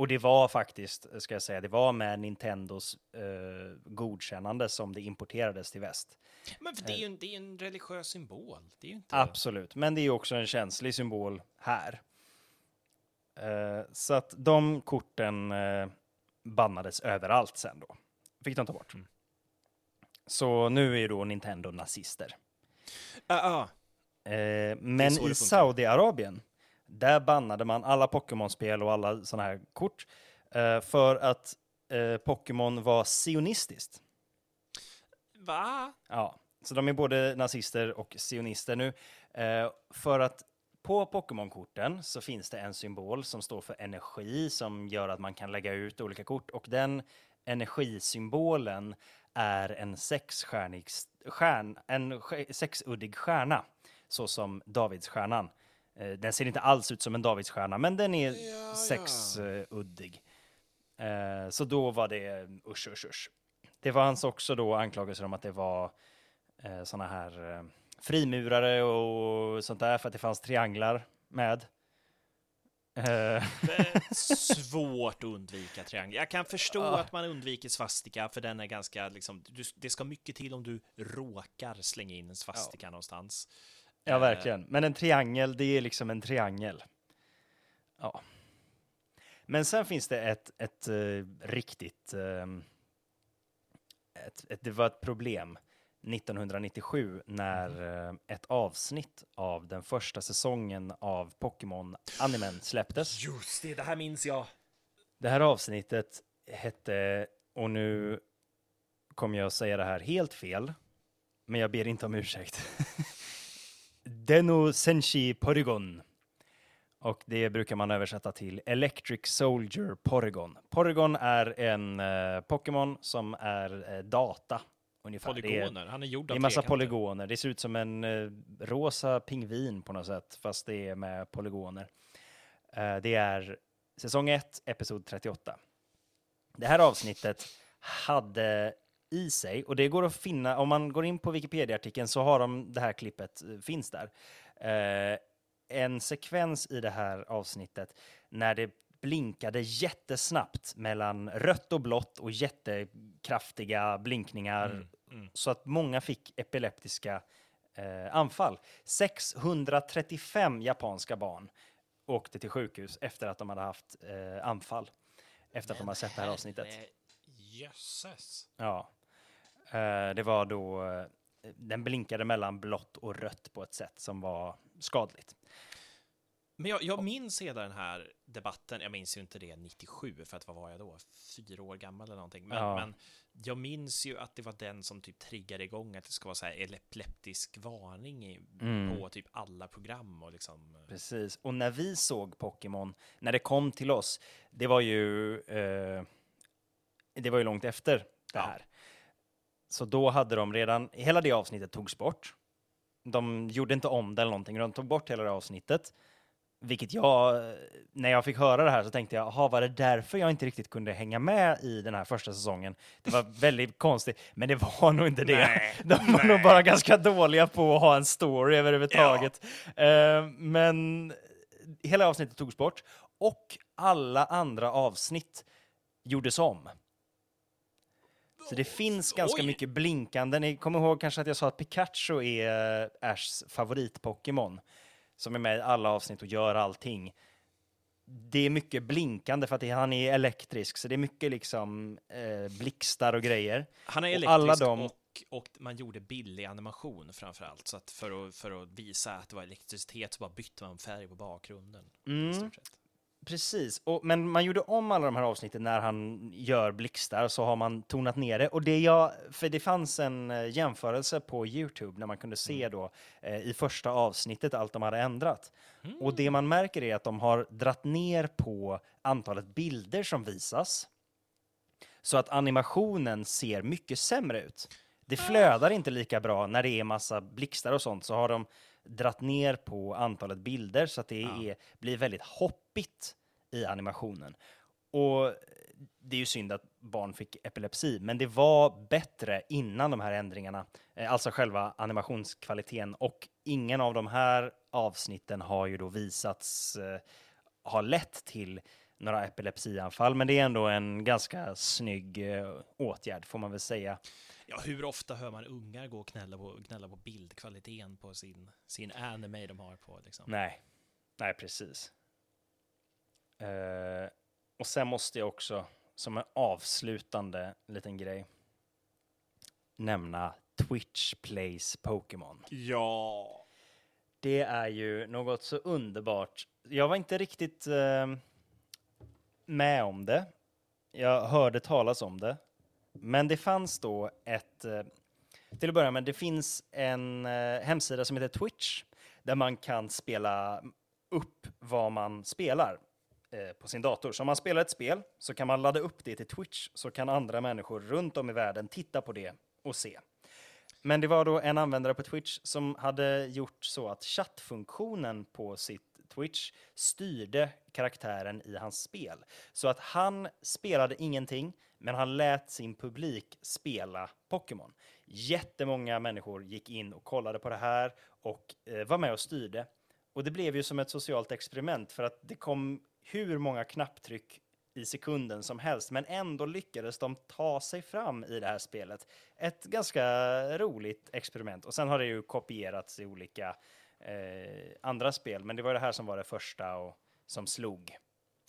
och det var faktiskt, ska jag säga, det var med Nintendos eh, godkännande som det importerades till väst. Men för det är ju en, det är en religiös symbol. Det är ju inte... Absolut, men det är ju också en känslig symbol här. Eh, så att de korten eh, bannades överallt sen då. Fick de ta bort. Så nu är ju då Nintendo nazister. Ah. Eh, men i. Saudiarabien, där bannade man alla Pokémon-spel och alla sådana här kort eh, för att eh, Pokémon var sionistiskt. Va? Ja, så de är både nazister och sionister nu. Eh, för att på Pokémon-korten så finns det en symbol som står för energi som gör att man kan lägga ut olika kort och den energisymbolen är en sexstjärnig stjärn, en sexuddig stjärna, så som Davidsstjärnan. Eh, den ser inte alls ut som en Davidsstjärna, men den är sexuddig. Eh, så då var det usch, usch, usch. Det fanns också då anklagelser om att det var eh, såna här eh, frimurare och sånt där för att det fanns trianglar med. Eh, Svårt att undvika triangel. Jag kan förstå att man undviker svastika, för den är ganska liksom, du, det ska mycket till om du råkar slänga in en svastika någonstans. Ja, verkligen. Men en triangel, det är liksom en triangel. Ja. Men sen finns det ett, ett eh, riktigt... ehm, ett, ett, det var ett problem 1997 när eh, ett avsnitt av den första säsongen av Pokémon-animen släpptes. Just det, det här minns jag. Det här avsnittet hette, och nu kommer jag säga det här helt fel, men jag ber inte om ursäkt. Deno Senshi Porygon. Och det brukar man översätta till Electric Soldier Porygon. Porygon är en eh, Pokémon som är eh, data. Ungefär. Det är- Polygoner. Han är gjord det av är massa trekanter. polygoner. Det ser ut som en eh, rosa pingvin på något sätt, fast det är med polygoner. Eh, det är säsong 1, episod 38. Det här avsnittet hade i sig, och det går att finna, om man går in på Wikipedia-artikeln så har de det här klippet, eh, finns där. Eh, en sekvens i det här avsnittet när det blinkade jättesnabbt mellan rött och blått och jättekraftiga blinkningar så att många fick epileptiska eh, anfall. 635 japanska barn åkte till sjukhus efter att de hade haft eh, anfall. Efter att de hade sett det här avsnittet. Jösses. Ja. Eh, det var då, eh, den blinkade mellan blått och rött på ett sätt som var skadligt. Men jag, jag minns hela den här debatten, jag minns ju inte det 97, för att vad var jag då? Fyra år gammal eller någonting. Men, Ja. men jag minns ju att det var den som typ triggade igång att det ska vara så här epileptisk varning i, Mm. på typ alla program och liksom... eh, Precis. Och när vi såg Pokémon, när det kom till oss, det var ju, eh, det var ju långt efter det här. Så då hade de redan, hela det avsnittet togs bort. De gjorde inte om det eller någonting, de tog bort hela det avsnittet. Vilket jag, eh, när jag fick höra det här så tänkte jag, jaha, var det därför jag inte riktigt kunde hänga med i den här första säsongen? Det var väldigt konstigt, men det var nog inte det. Nej, De var nog bara ganska dåliga på att ha en story överhuvudtaget. Eh, men hela avsnittet togs bort och alla andra avsnitt gjordes om. Så det finns ganska Oj. mycket blinkande. Ni kommer ihåg kanske att jag sa att Pikachu är eh, Ashs favorit-Pokémon. Som är med i alla avsnitt och gör allting. Det är mycket blinkande för att han är elektrisk, så det är mycket liksom eh, blixtar och grejer. Han är Och elektrisk alla de- och, och man gjorde billig animation framför allt. Så att för, att, för att visa att det var elektricitet så bara bytte man färg på bakgrunden. Mm. Precis, och, men man gjorde om alla de här avsnitten när han gör blixtar, så har man tonat ner det. Och det jag, för det fanns en eh, jämförelse på Youtube när man kunde se Mm. då eh, i första avsnittet allt de hade ändrat. Och det man märker är att de har dratt ner på antalet bilder som visas. Så att animationen ser mycket sämre ut. Det flödar inte lika bra när det är massa blixtar och sånt, så har de dratt ner på antalet bilder så att det är, blir väldigt hoppigt i animationen. Och det är ju synd att barn fick epilepsi, men det var bättre innan de här ändringarna, eh, alltså själva animationskvaliteten. Och ingen av de här avsnitten har ju då visats eh, ha lett till några epilepsianfall, men det är ändå en ganska snygg eh, åtgärd får man väl säga. Ja, hur ofta hör man ungar gå och gnälla på, gnälla på bildkvaliteten på sin, sin anime de har på? Liksom. Nej, nej precis. Eh, och sen måste jag också, som en avslutande liten grej, nämna Twitch Plays Pokémon. Ja. Det är ju något så underbart. Jag var inte riktigt eh, med om det. Jag hörde talas om det. Men det fanns då ett... Eh, till att börja med, det finns en eh, hemsida som heter Twitch där man kan spela upp vad man spelar eh, på sin dator. Så om man spelar ett spel så kan man ladda upp det till Twitch så kan andra människor runt om i världen titta på det och se. Men det var då en användare på Twitch som hade gjort så att chattfunktionen på sitt Twitch styrde karaktären i hans spel. Så att han spelade ingenting, men han lät sin publik spela Pokémon. Jättemånga människor gick in och kollade på det här och eh, var med och styrde. Och det blev ju som ett socialt experiment för att det kom hur många knapptryck i sekunden som helst, men ändå lyckades de ta sig fram i det här spelet. Ett ganska roligt experiment. Och sen har det ju kopierats i olika eh, andra spel, men det var det här som var det första och som slog.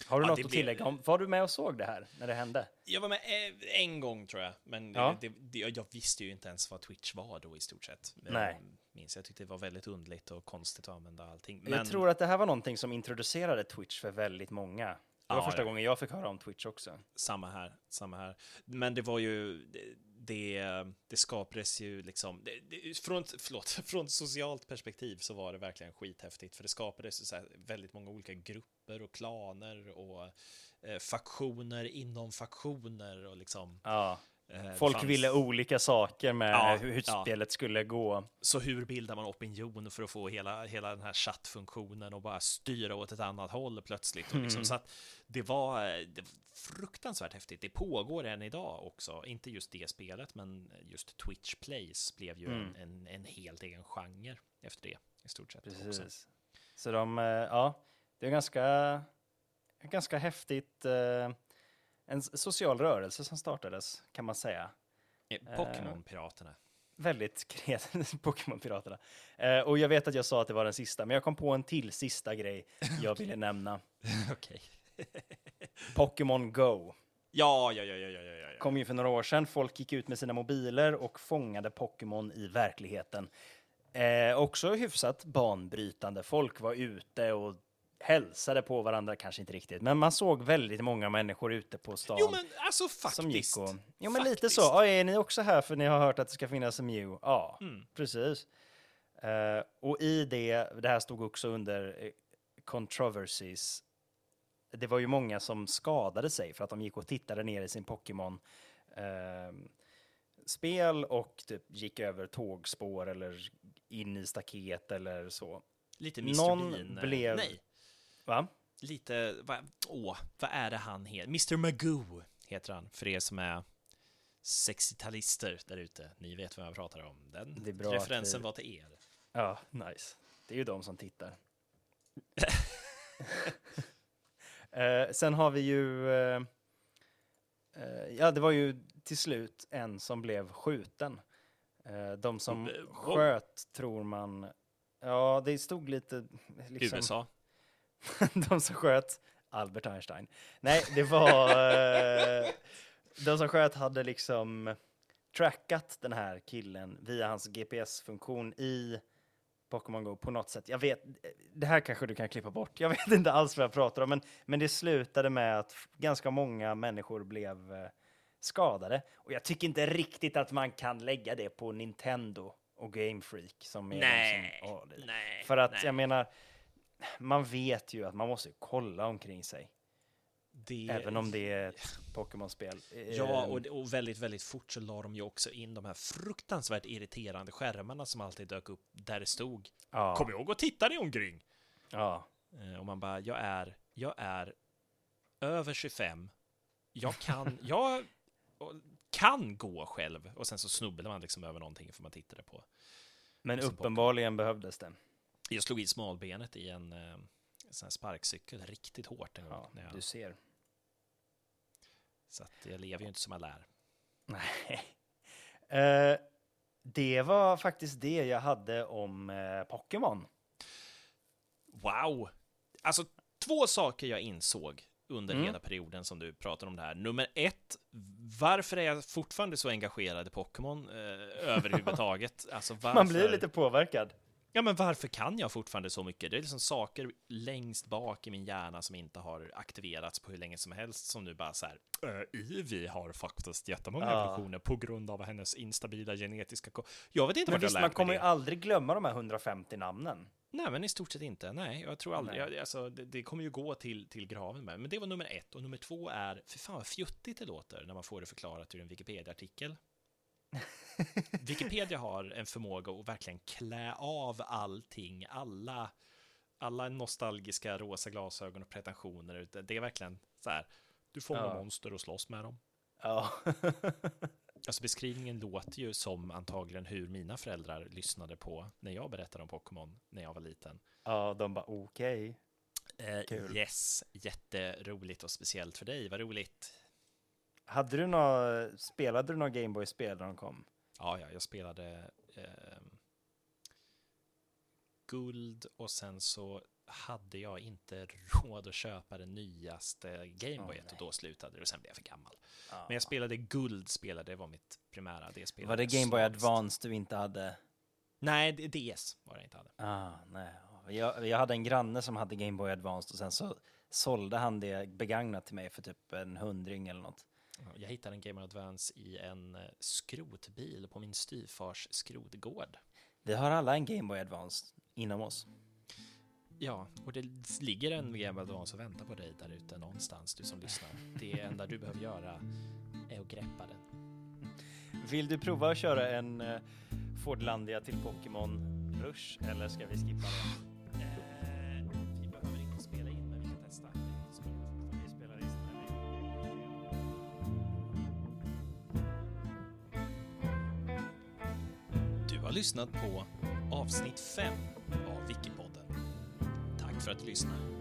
Har du Ja, något att blev- tillägga? Om, var du med och såg det här när det hände? Jag var med eh, en gång tror jag, men Ja. det, det, jag visste ju inte ens vad Twitch var då i stort sett. Nej. Minns jag tyckte det var väldigt underligt och konstigt att använda allting. Jag tror att det här var någonting som introducerade Twitch för väldigt många. Det var Ja, första ja. gången jag fick höra om Twitch också. Samma här, samma här. Men det var ju, det, det, skapades ju liksom, det, det, från, förlåt, från ett socialt perspektiv så var det verkligen skithäftigt, för det skapades så här väldigt många olika grupper och klaner och eh, faktioner inom faktioner och liksom. Ja eh, Folk fanns- ville olika saker med Ja, hur, ja. spelet skulle gå. Så hur bildar man opinion för att få hela, hela den här chattfunktionen och bara styra åt ett annat håll plötsligt? Och liksom, Så att det var, det var fruktansvärt häftigt. Det pågår än idag också, inte just det spelet, men just Twitch Plays blev ju en, en, en helt egen genre efter det i stort sett. också. Precis. Så de, eh, ja, det är ganska, ganska häftigt. eh, En social rörelse som startades, kan man säga. Eh, Pokémon-piraterna. Väldigt kreativt, Pokémon-piraterna. Eh, och jag vet att jag sa att det var den sista, men jag kom på en till sista grej jag ville nämna. Okej. Pokémon Go ja, ja, ja, ja, ja, ja. kom ju för några år sedan. Folk gick ut med sina mobiler och fångade Pokémon i verkligheten. Eh, också hyfsat banbrytande. Folk var ute och hälsade på varandra, kanske inte riktigt, men man såg väldigt många människor ute på stan. Jo, men alltså som gick faktiskt. och, jo men lite Faktiskt. så. Ja, är ni också här för ni har hört att det ska finnas en Mew? Ja, Mm. precis. Eh, och i det, det här stod också under eh, controversies. Det var ju många som skadade sig för att de gick och tittade ner i sin Pokémon eh, spel och typ gick över tågspår eller in i staket eller så. Lite Mr. Någon Bean. eh, blev- Nej, Va? lite... Va, åh, vad är det han heter? Mr. Magoo heter han, för er som är 60-talister där ute. Ni vet vad jag pratar om. Den referensen vi- var till er. Ja, nice. Det är ju de som tittar. eh, sen har vi ju... Eh, eh, ja, det var ju till slut en som blev skjuten. Eh, de som sköt tror man... Ja, det stod lite... Liksom, USA. de som sköt Albert Einstein. Nej, det var... Eh, de som sköt hade liksom trackat den här killen via hans GPS-funktion i Pokémon Go på något sätt. Jag vet, det här kanske du kan klippa bort. Jag vet inte alls vad jag pratar om, men, men det slutade med att ganska många människor blev eh, skadade. Och jag tycker inte riktigt att man kan lägga det på Nintendo och Game Freak som är Nej, de som har det. nej, För att nej. jag menar, man vet ju att man måste kolla omkring sig. Det... Även om det är ett Pokémon-spel. Ja, Eh, och, och väldigt, väldigt fort så la de ju också in de här fruktansvärt irriterande skärmarna som alltid dök upp där det stod ja, Kom ihåg att titta dig omkring! ja. Eh, Och man bara, jag är, jag är över 25. Jag kan, jag kan gå själv. Och sen så snubblar man liksom över någonting för man tittade på. Men uppenbarligen behövdes det. Jag slog i smalbenet i en eh, sån här sparkcykel riktigt hårt en gång. Ja, jag, du ser. Så jag lever ju inte som jag lär. Nej. Eh, det var faktiskt det jag hade om eh, Pokémon. Wow! Alltså, två saker jag insåg under Mm. hela perioden som du pratar om det här. Nummer ett, varför är jag fortfarande så engagerad i Pokémon eh, överhuvudtaget? Alltså, varför... Man blir lite påverkad. Ja, men varför kan jag fortfarande så mycket? Det är liksom saker längst bak i min hjärna som inte har aktiverats på hur länge som helst som nu bara så här. "Äh, Ivy har faktiskt jättemånga Ja. evolutioner på grund av hennes instabila genetiska ko-" Jag vet inte Men jag visst, man lärt kommer mig ju aldrig glömma de här 150 namnen. Nej, men i stort sett inte. Nej, jag tror aldrig. Jag, alltså, det, det kommer ju gå till, till graven med. Men det var nummer ett. Och nummer två är, för fan vad fjuttigt det låter när man får det förklarat ur en Wikipedia-artikel. Wikipedia har en förmåga att verkligen klä av allting, alla, alla nostalgiska rosa glasögon och pretensioner. Det är verkligen så här, du fångar Ja. monster och slåss med dem. Ja. Alltså beskrivningen låter ju som antagligen hur mina föräldrar lyssnade på när jag berättade om Pokémon när jag var liten. ja, de bara okej. Eh, Kul. yes, jätteroligt och speciellt för dig. Vad roligt. Hade du några, spelade du några Gameboy-spel när de kom? Ja, ja, jag spelade ehm, guld och sen så hade jag inte råd att köpa den nyaste Gameboyet Åh, och då slutade det och sen blev jag för gammal. Ja. Men jag spelade guld, spelade, det var mitt primära. Det spelade Var det jag Game Boy slaviskt. Advance du inte hade? Nej, det DS var det jag inte hade. Ah, nej. Jag, jag hade en granne som hade Game Boy Advance och sen så sålde han det begagnat till mig för typ en hundring eller något. Ja, Jag hittade en Game Boy Advance i en eh, skrotbil på min styvfars skrotgård. Vi har alla en Game Boy Advance inom oss. Ja, och det ligger en Game Boy Advance och väntar på dig där ute någonstans, du som lyssnar. Det enda du behöver göra är att greppa den. Vill du prova att köra en uh, Fordlandia till Pokémon Rush eller ska vi skippa det? Har lyssnat på avsnitt 5 av Wikipodden. Tack för att du lyssnar.